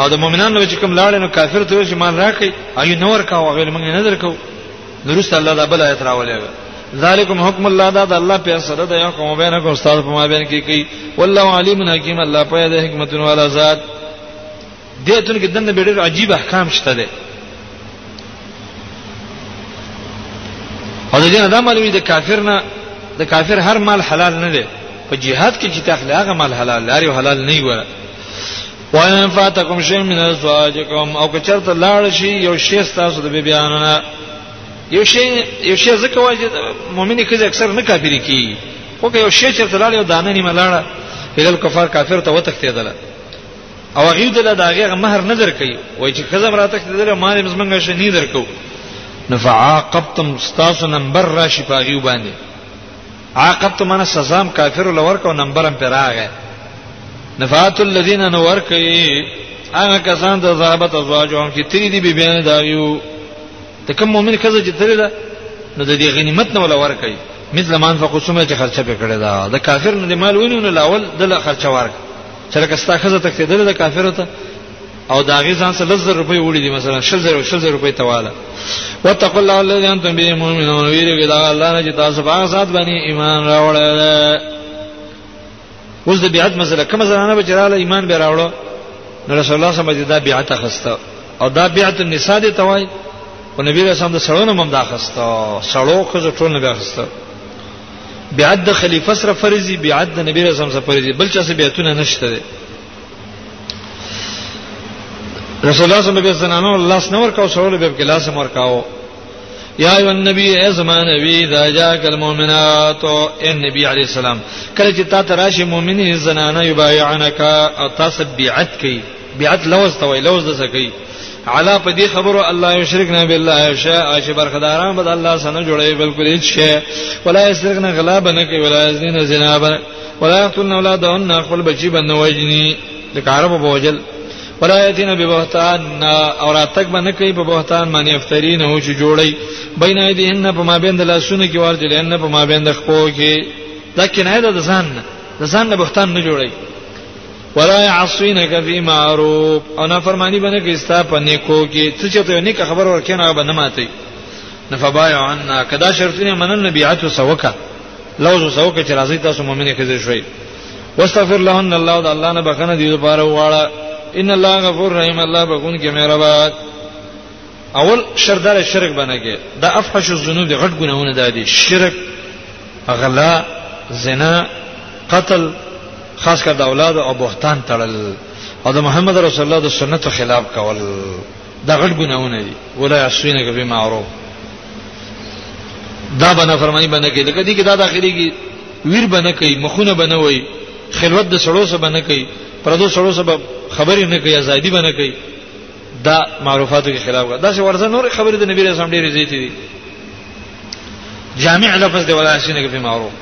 او د مؤمنانو چې کوم لاړ نو کافر ته چې مال راکړي ایو نور کاو غیر موږ نه درکو نورست الله دا بل آیت راولې ذالکم حکم الله دا د الله په سره د یو کوم بینه کو استاد په ما بین کې کوي والله علیم حکیم الله په دې حکمتونو والا ذات دې تن کې دنه ډېر عجیب احکام شته دي او د دې نه دا معلومي د کافر نه د کافر هر مال حلال نه دی په جهاد کې چې تخلی هغه مال حلال لري او حلال نه وي وان فاتکم شی من ازواجکم او که چرته لاړ شي یو شی تاسو د بیانونه یو شی یو شی زکه واجب مؤمن کې اکثر نه کافری کی خو که یو شی چرته لاړ یو دانه نیمه لاړه هلل کفار کافر ته وتښتیدل او هغه دله دا هغه مہر نه درکې وای چې خزم راته دله مال مزمنګ شې نه درکو نفعاقبتم استاس نمبر راشي پاغي باندې عاقبت من سزام کافر لور کو نمبرم پر راغې نفعات الذين نور کوي هغه کسان د ذهبت ازواجهم چې تری دی بیان دا یو ته کوم مؤمن کزه چې تری ده نو د دې غنیمت نه ولا ور کوي مثل ما انفقوا سمه چې خرچه پکړه دا د کافر نه مال ونیو نه لاول د خرچه ورک چې لکه ستا خزه تختیدل د کافرو ته او دا غي ځان سره لزر روپۍ وړي دي مثلا شل زر شل زر روپۍ تواله وتقوا الله الذي انتم به مؤمنون ویریږي دا الله نه چې تاسو باغ ذات باندې ایمان راوړل اوس د بیعت مسله کوم زنانه به چراله ایمان به راوړو نو رسول الله صلی الله علیه وسلم دا بیعت خسته او دا بیعت النساء دی توای او نبی رسول الله صلی الله علیه وسلم دا خسته سړو خو ټول نه خسته بیعت د خلیفہ سره فرض دی بیعت د نبی رسول سره فرض دی بل چا سره بیعتونه نشته دی رسول الله صلی الله علیه وسلم الله سنور کا سره به کلاس مور کاو یا ایو النبی ای زمان نبی دا جاک المؤمنات اے نبی علی السلام کله چې تا تراشی مؤمنین زنانه یبایعنک او تاسو بیعت کئ بیعت لوز ته وای لوز د سکی علا په دې خبرو الله یشرک نه بالله شاء چې برخداران بد الله سره جوړي بالکل هیڅ شي ولا یشرک نه غلا بنه کوي ولا یزنین زنا بنه ولا یقتلن اولادهن خپل بچی بنه وجني د کارو په وجل ولا یتین ببهتان اور اتک بنه کوي په بهتان باندې افترین هو چې جوړي بین ایدهن په مابین د لاسونو کې ورته لنه په مابین د خپو کې دا کنایه ده ځان نه ځان نه بهتان نه جوړي ولا يعصينك في معروف او نه فرمانی باندې کې ستا په نیکو کې څه چې ته نیک خبر ورکینه هغه باندې ماتي نفبايع عنا کدا شرطونه منل نبيعت سوکا لوز سوکا چې راځي تاسو مؤمنه کې شوي واستغفر لهن الله د الله نه بخنه دی لپاره واړه ان الله غفور رحیم الله بخون کې مهربان اول شردار شرک بنګي دا افحش الذنوب غټ ګناونه ده دي شرک غلا زنا قتل خاص کر د اولاد او بهتان تړل او د محمد رسول الله د سنتو خلاف کول دا غټ ګناونه دي ولا عصينه کوي معروف دا بنا فرمانی بنا کوي لکه دي کې دا د اخري کې ویر بنا کوي مخونه بنا وي خلوت د سړو سره بنا کوي پردو سړو سره خبرې نه کوي ازادي بنا کوي دا معروفاتو کې خلاف کړه دا چې ورته نور خبرې د نبی رسول ډېرې زیاتې دي جامع لفظ دی ولا شي نه کې معروف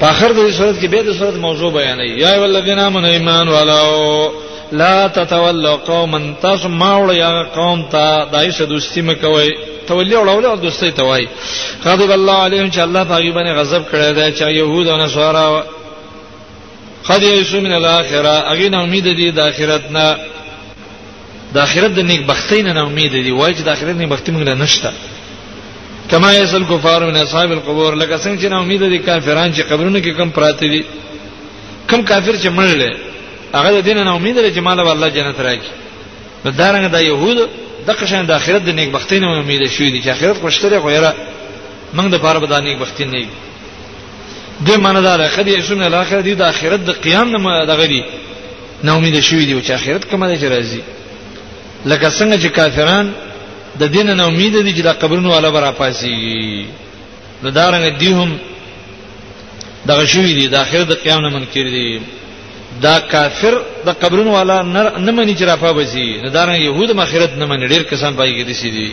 په اخر د صورت کې به د صورت موضوع بیانې یا ای ولذین امنوا ایمان والو لا تتولوا قوما تاسو ما وړ یا قوم ته دایښه دوستی مکوئ تولی وړول او دوستي توای غضب الله علیهم چې الله پاګی باندې غضب کړی دی چې يهود او نصارا قد یئسوا من الاخره اغه نه امید دي د اخرت نه د اخرت د نیک بختۍ نه امید دي وای چې د اخرت نیک بختي موږ نه نشته کما یسل کفار من اصحاب القبور لکه څنګه چې نه امید دي کافران چې قبرونو کې کم پراته دي کم کافر چې مړل هغه د دین نه امید لري چې مال الله جنت راکړي نو دارنګ د دا يهود د قشن د اخرت د نیک بختۍ نه امید شوې دي چې اخرت خوشتره غوړه موږ د پاره بدانې بختین نه یو د معنی دا راخه دي شون الاخره دي د اخرت د قیام نه دغه دي نو امید شوی دی چې اخرت کومه ده چې راځي لکه څنګه چې کافران د دین نه امید دي چې د قبرونو والا برا پاسي نو دا رنګ دي هم دغه شوی دی د اخرت د قیام نه منکر دي دا کافر د قبرونو والا نه منی چې را پابسي دا رنګ يهود مخیرت نه منی ډیر کسان پای کې دي سي دي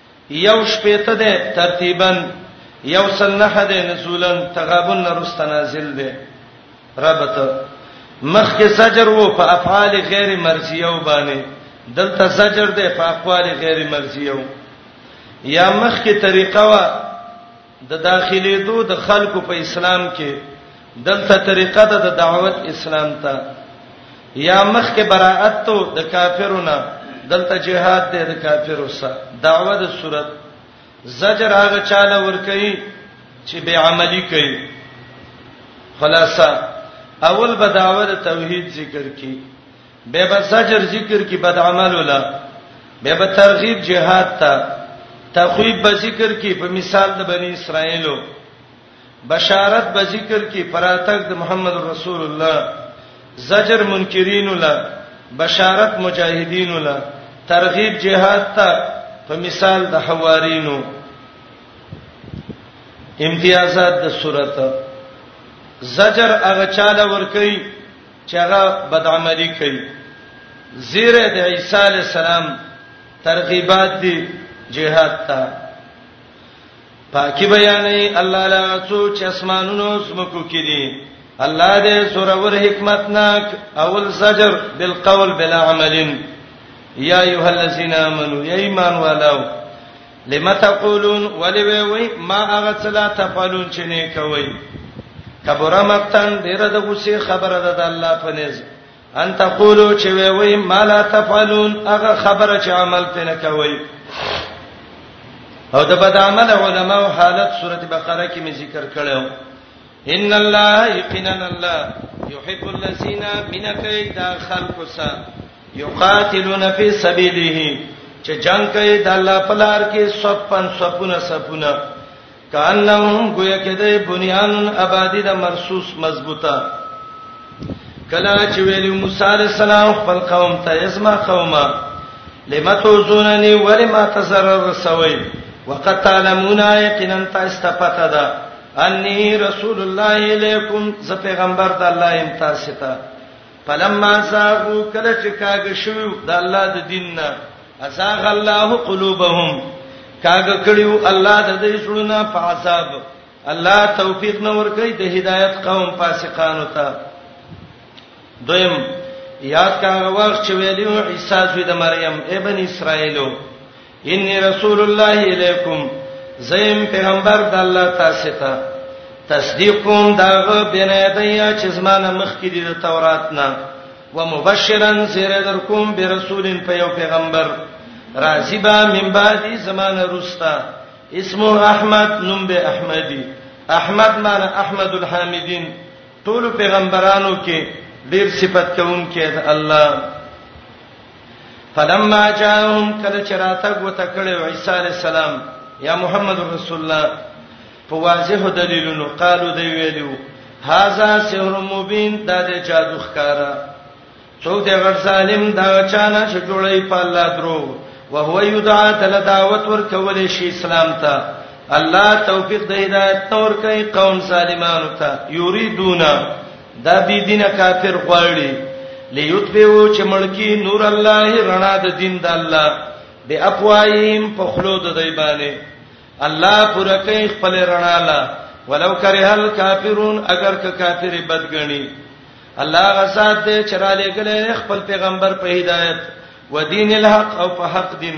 یو شپېته دی ترتیبا یو سل نهه دی نزولا تغابن نه رسته نازل دی ربط مخکې زجر وو په افعال غیر مرضیه وبانه دلته زجر دی په اقوال غیر مرضیه یا مخکې طریقه وا د داخلي دو د خلکو په اسلام کې دلته طریقه ده د دعوت اسلام ته یا مخ کې براءت ته د کافرونو دلته جهاد دی د کافرو سره دعوه د صورت زجر هغه چاله ور کوي چې به عملی کوي خلاصہ اول بداوه د توحید ذکر کی به به زجر ذکر کی بد عمل ولا به به ترغیب جهاد ته تخویب به ذکر کی په مثال د بنی اسرائیلو بشارت به ذکر کی پراتک د محمد رسول الله زجر منکرین ولا بشارت مجاهدین ولا ترغیب جهاد ته په مثال د حوارینو امتیازات د سورته زجر هغه چاله ور کوي چې هغه بدعملي کوي زیره د عیسی علی السلام ترغیبات دي جهاد ته پاکي بیانې الله لا څو چې اسمانونو سمکو کې دي الله دې سورور حکمتناک اول زجر بالقول بلا عمل یا ایها الذین آمنو یا ایمان والو لما تقولون ولی وی وی ما هغه څه لا تفعلون چې نه کوي کبره مقتن ډیر د غصې خبره ده د الله په نس ان تقولو چې وی وی ما لا تفعلون هغه خبره چې عمل پې نه کوي او د بد عمل علماء حالت سوره بقره کې می ذکر کړو ان الله یقینا الله یحب الذین من کیدا خلق سا یقاتلون فی سبیله چې جنگ کوي د الله په لار کې صفن صفونه صفونه کانهم گویا کې د بنیان آبادی د مرصوص مضبوطه کلا چې ویل موسی علی السلام خپل قوم ته اسما قومه لمتو زوننی ولما تسرر سوی وقد تعلمون یقینا تاستفتدا انی رسول الله الیکم ز پیغمبر د الله ام تاسو ته فلما زاغو کله چې کاګ شوی د الله د دین نه ازاغ الله قلوبهم کاګ کړیو الله د دې شړونه په عذاب الله توفیق نور کوي د هدایت قوم فاسقانو ته دویم یاد کاغه وخت چې ویلو عیسی زوی د مریم ابن اسرائیلو انی رسول الله الیکم زیم پیغمبر د الله تاسو ته تصدیق کوم داغه بنه دیا چې زمانه مخ کې د تورات نه ومبشرا سیر در کوم برسول په یو پیغمبر راضی با من بعد زمانه رستا اسم احمد نوم به احمدی احمد معنی احمد الحامدین ټول پیغمبرانو کې ډیر صفت کوم کې الله فلما جاءهم کله چراتګ وتکړو عیسی علی السلام یا محمد رسول الله په واضح دلیلونو قالو دی ویلو هاذا سحر مبین دا د جادو ښکارا څوک دی غر ظالم دا چانه چې جوړی په الله درو او هو یدعا تل دعوت ور کول شي اسلام ته الله توفیق د هدایت تور کوي قوم ظالمانو ته یریدونا دا بی دینه کافر غواړي لیتبعو چې ملکی نور الله رڼا د دین د الله به اقوایم په خلو د دی باندې الله پر کوي خپل رڼا لا ولو کرها الکافرون اگر که کافر بدګنی الله غزاد دې چراله ګلې خپل پیغمبر په هدایت و دین الحق او په حق دین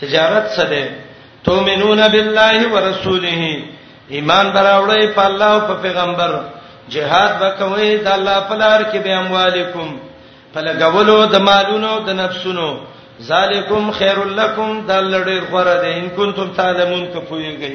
تجارت څه دی تؤمنون بالله ورسوله ایمان براوړی په الله او په پیغمبر جهاد وکوي د الله په لار کې به اموالکم په لګولو د مالونو د نفسونو ذالکم خیرلکم د لړې غره ده ان کنتم تعلمون که پویږئ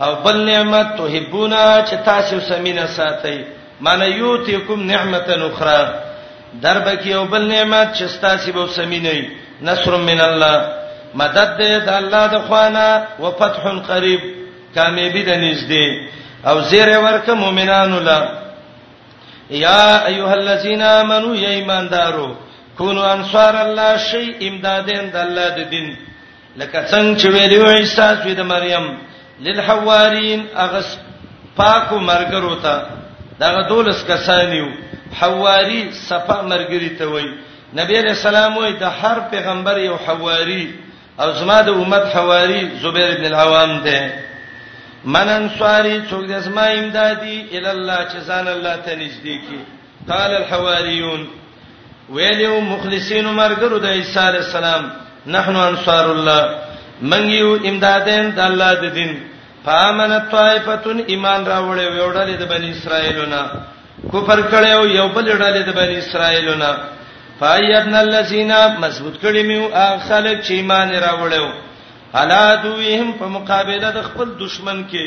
او بل نعمت تحبونا چې تاسو سمینه ساتئ معنی یوتیکم نعمتا اخرى در بکی او بل نعمت چې تاسو به سمینه نصر من الله مدد دې د الله د خوانه او فتح قریب کامیابی د نږدې او زیر ورک مؤمنانو لا یا ایها الذین آمنو یا ایماندارو کونو انصار الله شی امدادین د الله د دین لکه څنګه چې ویلو عیسی چې د مریم للحوارین اغس پاکو مرګرو ته دغه دولس کسانیو حواری صفه مرګری ته وای نبی علیہ السلام وای د هر پیغمبر یو حواری او زما د امت حواری زبیر ابن العوام ده من انصاری څوک د اسماء امدادي ال الله چې ځان الله ته نږدې کی قال الحواریون ویلو مخلصین مرګرو د عیسی علی السلام نحنو انصار الله من یو امدادین د الله د دین فامن طائفتن ایمان راوړې وړلې د بنی اسرائیلونه کفر کړي او یو بل ډلې د بنی اسرائیلونه فایدن الذین مضبوط کړي میو اخلک چې ایمان راوړو حلا دویهم په مقابله د خپل دشمن کې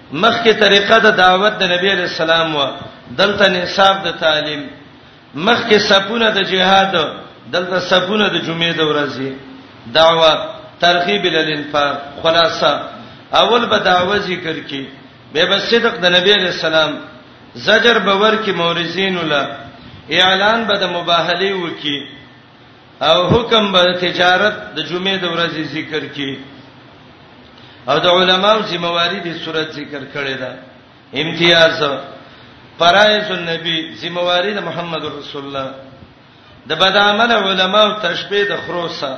مخکې طریقه د دعوت د نبی علی السلام و دلته نصاب د تعلیم مخکې سپونه د جهاد دلته سپونه د جمعې د ورځې دعوت ترغیب للانفاق خلاصہ اول به دعوه ذکر کی به بس صدق د نبی علی السلام زجر باور کی مورزین ولا اعلان به د مباهله وکي او حکم به تجارت د جمعې د ورځې ذکر کی او د علماو ذمہواری د صورت ذکر کړي دا امتیاز فرایض النبی ذمہواری د محمد رسول الله د بدعمل علماو تشبیه د خروسه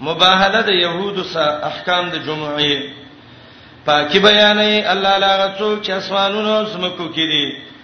مباهله د يهودو سره احکام د جمعې پاکي بیانې الله لاغه څوک چې اسمانونو سمکو کړي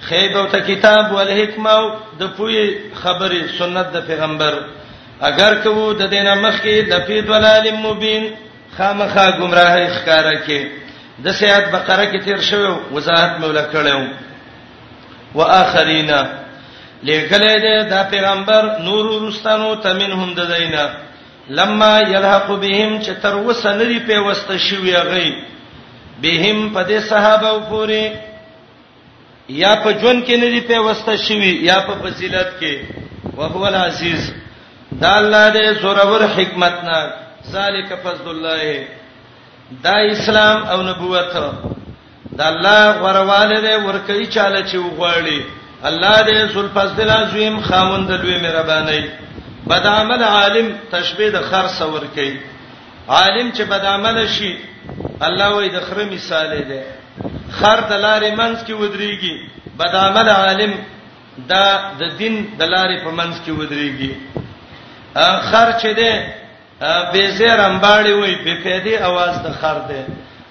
خیب او ته کتاب ول حکمه او د پوی خبره سنت د پیغمبر اگر کوو د دینه مخکې د فی ضلال مبین خامخا گمراهی ښکارا کې د سیات بقره کې تیر شوی وضاحت مولا کړو واخرینا لګلې ده دا پیغمبر نور ورستانو تمنهم د دینا لما یلحق بهم چې تر وسه لري په وسته شوی غي بهم په دې صحابه پورې یا په جون کې نه دی پیوسته شوی یا په فضیلت کې وهو العزیز دا الله دې زورور حکمت نه ذالک فضل الله دا اسلام او نبوت دا الله غرواله دې ورکړي چاله چې وغواړي الله دې ذل فضل عظیم خاوند لوی مهرباني بد عمل عالم تشبيه د خر سور کوي عالم چې بد عمل شي الله وای د خره مثال دی خر د لارې منځ کې ودرېږي بد عمل عالم دا د دین د لارې په منځ کې ودرېږي خر چې دی به زیر امباړي وای په پیدي आवाज د خر دی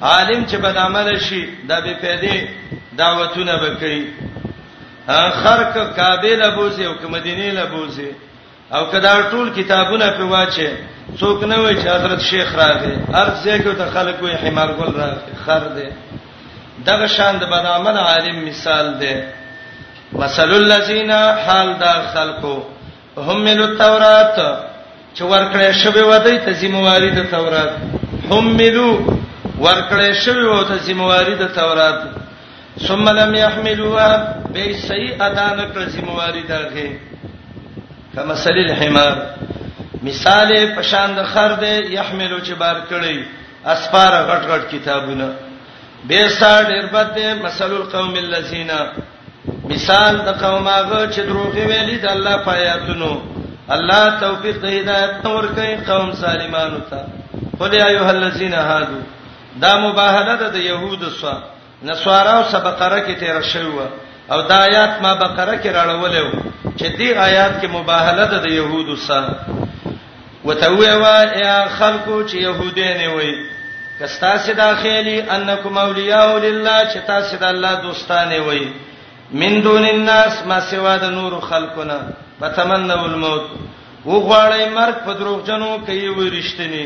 عالم چې بد عمل شي دا به پیدي دعوتونه وکړي خر ک کابل ابوزي او ک مدینه لبوزي او کدا ټول کتابونه په واچې څوک نه وای چې حضرت شیخ راغی ارزه کې ته خلک وې حمار ګل راغی خر دې دغه شان د بد عمل عالم مثال دی مثل الذين حال دا خلقو هم من التوراۃ چې ورکړې شوی ودی ته ذمہواری د تورات هم ملو ورکړې شوی ودی ذمہواری د تورات ثم لم يحملوها به صحیح ادا نکړه ذمہواری داغه کما سلیل حمار مثال پشان د خر دی يحملو چې بار کړی اسفار غټ غټ کتابونه به سا ډیر بد دی مثال القوم الذين مثال د قوم هغه چې دروغ ویلي د الله پایاتونو الله توفیق د هدایت نور کوي قوم سالمانو ته قل یا ایها الذین هادو دا مباهله ده د يهودو سره نسوارا او سبقره کې تیر شوی و او دا آیات ما بقره کې راړولې و چې دې آیات کې مباهله ده د يهودو سره وتوي وا یا خلکو چې يهودین وي کستا سي داخلي انکم اولیاء لله چې تاسو د الله دوستانه وي من دون الناس ما سوا د نور خلقنا فتمنوا الموت وغواړی مرګ په دروغجنو کوي ورشتنی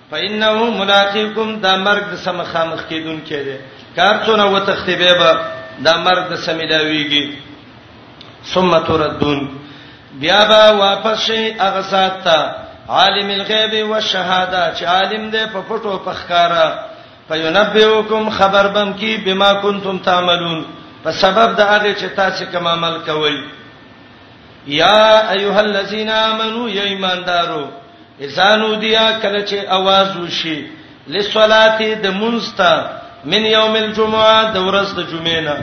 فإنه ملاقيكم دا مرګ د سم خامخ کیدون کړي کار څونه وتختی به به دا مرګ د سم لاویږي ثم تردون بیا به واپس شي هغه سات ته عالم الغیب والشهاده چې عالم دی په پټو په ښکارا فینبئکم خبر بم کی بما کنتم تعملون په سبب د هغه چې تاسو کوم عمل کوئ یا ایها الذین آمنو یا ایماندارو اذا نودیا کله چې आवाज وشي لصلات د منستا من یوم الجمعه د ورځ د جمعې نه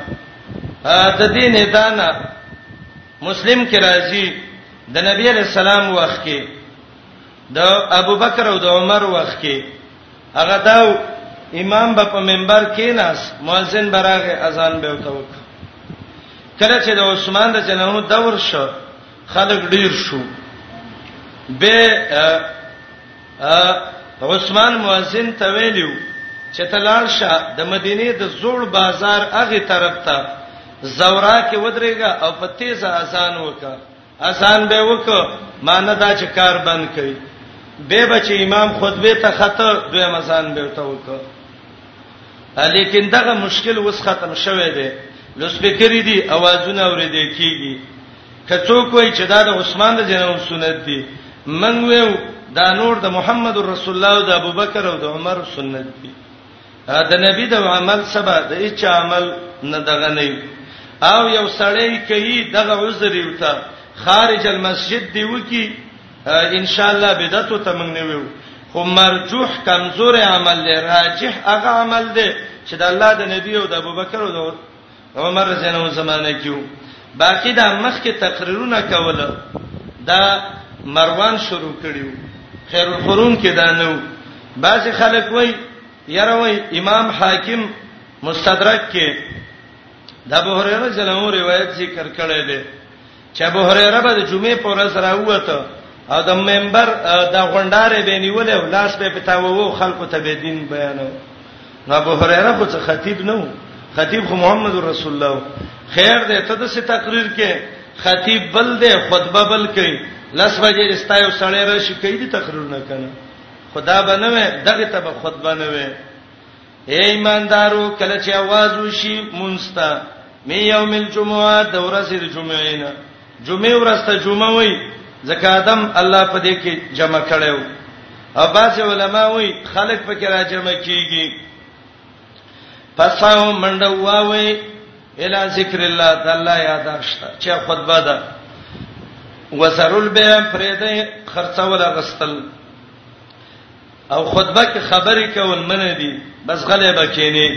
د دین دانا مسلم کې راځي د نبی علی السلام وخت کې د ابوبکر او د عمر وخت کې هغه دا امام به په منبر کې ناس مؤذن براغه اذان به وتاو کله چې د عثمان د جنونو دور شو خلک ډیر شو به عثمان مؤذن ته ویلو چې تلال شه د مدینه د زوړ بازار هغه طرف ته زورا کې ودرېګا او په تیز اذان وکا اذان به وک مانه دا چې کار بند کړي به بچ امام خطبه ته خطر دوی مزان به ته وک لیکن دغه مشکل وس ختم شوه دی لوسپیکری دی اوازونه اورېدې کیږي که څوک وایي چې دا د عثمان د جنازو سنت دي من ویو دا نور د محمد رسول الله او د ابوبکر او د عمر سنت دي د نبی د عمل سبا د هیڅ عمل نه دغه نه او یو سړی کوي دغه عذر یو ته خارج المسجد دی وکی ان شاء الله بدعت ته موږ نه ویو خو مرجوح کمزور عمل دی راجح هغه عمل دی چې د الله د نبی او د ابوبکر او د عمر زینو زمانه کیو باقی دا مخ کې تقریرونه کوله دا مروان شروع کړیو خیر القرون کې دا نو بعضی خلک وای یاره وای امام حاکم مستدرک کې د ابو هريره جلمو روایت ذکر کړی دی چې ابو هريره به د جمعې پر ورځ راووته او د منبر د غونډارې به نیولې او لاس به پتاوو خلکو ته به دین بیانو نو ابو هريره خو څه خطیب نه و خطیب خو محمد رسول الله خیر دې ته د څه تقریر کې خطیب بل دې خطبه بل کوي لس بجې استایو سړی راشي کوي دې تقریر نه کنه خدا بنوي دغه ته به خطبه نه وي اے ایماندارو کله چې आवाज وشي مونستا می یوم الجمعه د ورځې د جمعې نه جمعې ورځ ته جمعه وای ځکه ادم الله په دې کې جمع کړو او باز علماء وای خلق په کې را جمع کیږي پساو منډه واوي الا ذکر الله تعالی یاد اشتا چې خطبه ده وسرل به فريده خرڅول غستل او خطبه کې خبرې کول منه دي بس غلې بکینه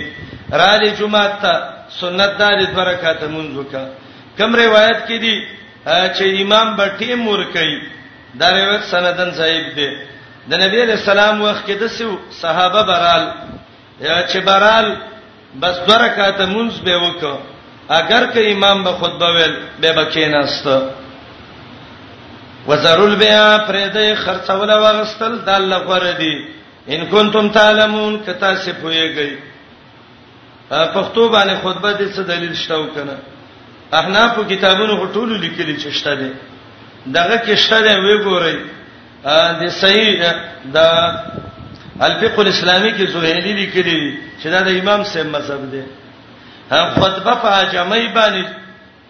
را لې جمعه ته سنت دار برکات مونږ وکا کوم روایت کې دي چې امام بټي مور کوي دا روایت سندن صاحب دی د نبی له سلام وخت کې د صحابه برال چې برال بس درکاته مونږ به وکړو اگر که امام به خطبه ویل به بکیناست وزرول بیا پرېدې خرڅول او غستل د الله غره دي ان کنتم تعلمون کتا څه پويږي پښتو باندې خطبه دې څه دلیل شته وکنه احناف کتابونو ټولو لیکلي چې شته دي دغه کې شته دی وی ګورئ د صحیح د الفقه الاسلامي کې زوهيلي لیکلي چې دا د امام سیم مذهب دی خطبه په عجمي باندې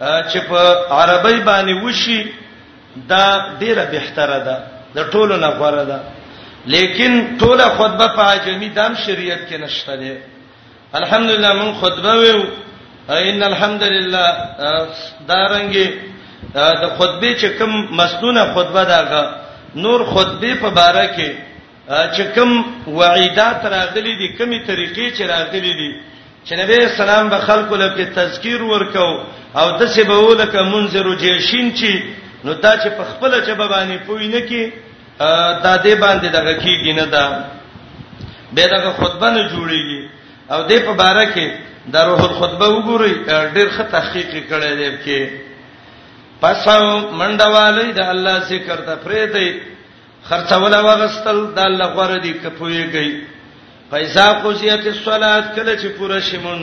چې په عربی باندې وشي دا ډیره بهتره ده د ټولو نه غوړه ده لیکن ټوله خطبه په عجمي دام شریعت کې نشته ده الحمدلله من خطبه ویو ان الحمدلله دارنګي د خطبه چې کوم مسنونه خطبه داګه نور خطبه په باره کې چې کوم وعیدات راغلي دي کومي طریقې چې راغلي دي چې نبی اسلام به خلکو لپاره تذکیر ورکاو او د څه به ولکه منذر جیشین چې نو دا چې په خپل جبه باندې پوی نه کی دا دې باندې دغه کیږي نه دا به دغه خطبه نه جوړیږي او دې په باره کې د روح الخطبه وګورئ ډېر ښه تحقیق کړی دی کې پساو منډوالې د الله ذکر ته پرې دی خرڅول وغستل د الله غره دی کپوي گئی پیسا قضیت الصلات کله چې پوره شي مونږ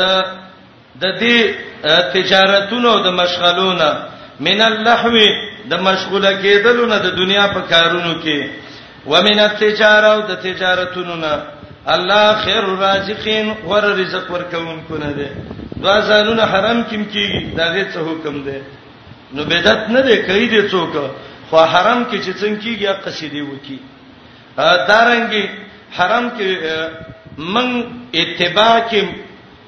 د د دې تجارتونو د مشغلونه من اللحو د مشغوله کېدلو نه د دنیا په کارونو کې ومن التجاره او د تجارتونو نه الله خیر الرازقین ور رزق ورکوونکو نه دی دا ځانونه حرام کیم کیږي دا غي څه حکم دی نو بدعت نه دی کوي دې څوک خو حرام کې چې څنګه کیږي قصیدې وکي دارنګي حرم کې من اتباع کې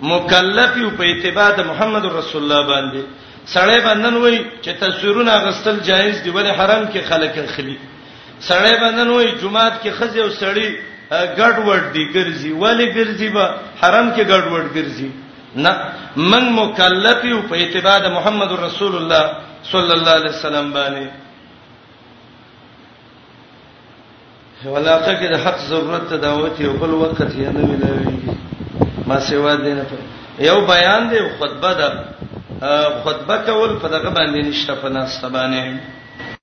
مکلف یو په اتباع د محمد رسول الله باندې سړی باندې وای چې تصویرونه غستل جایز دی ولې حرم کې خلک خلی سړی باندې وای جمعات کې خزه او سړی ګډ وډ دی ګرځي ولې ګرځي به حرم کې ګډ وډ ګرځي نه من مکلف یو په اتباع د محمد رسول الله صلی الله علیه وسلم باندې ولاقه کې د حق ضرورت ته دعوت یو بل وخت یې نه ملاويږي ما سیوا دینه په یو بیان دی خطبه ده خطبه کول په دغه باندې نشته په ناس باندې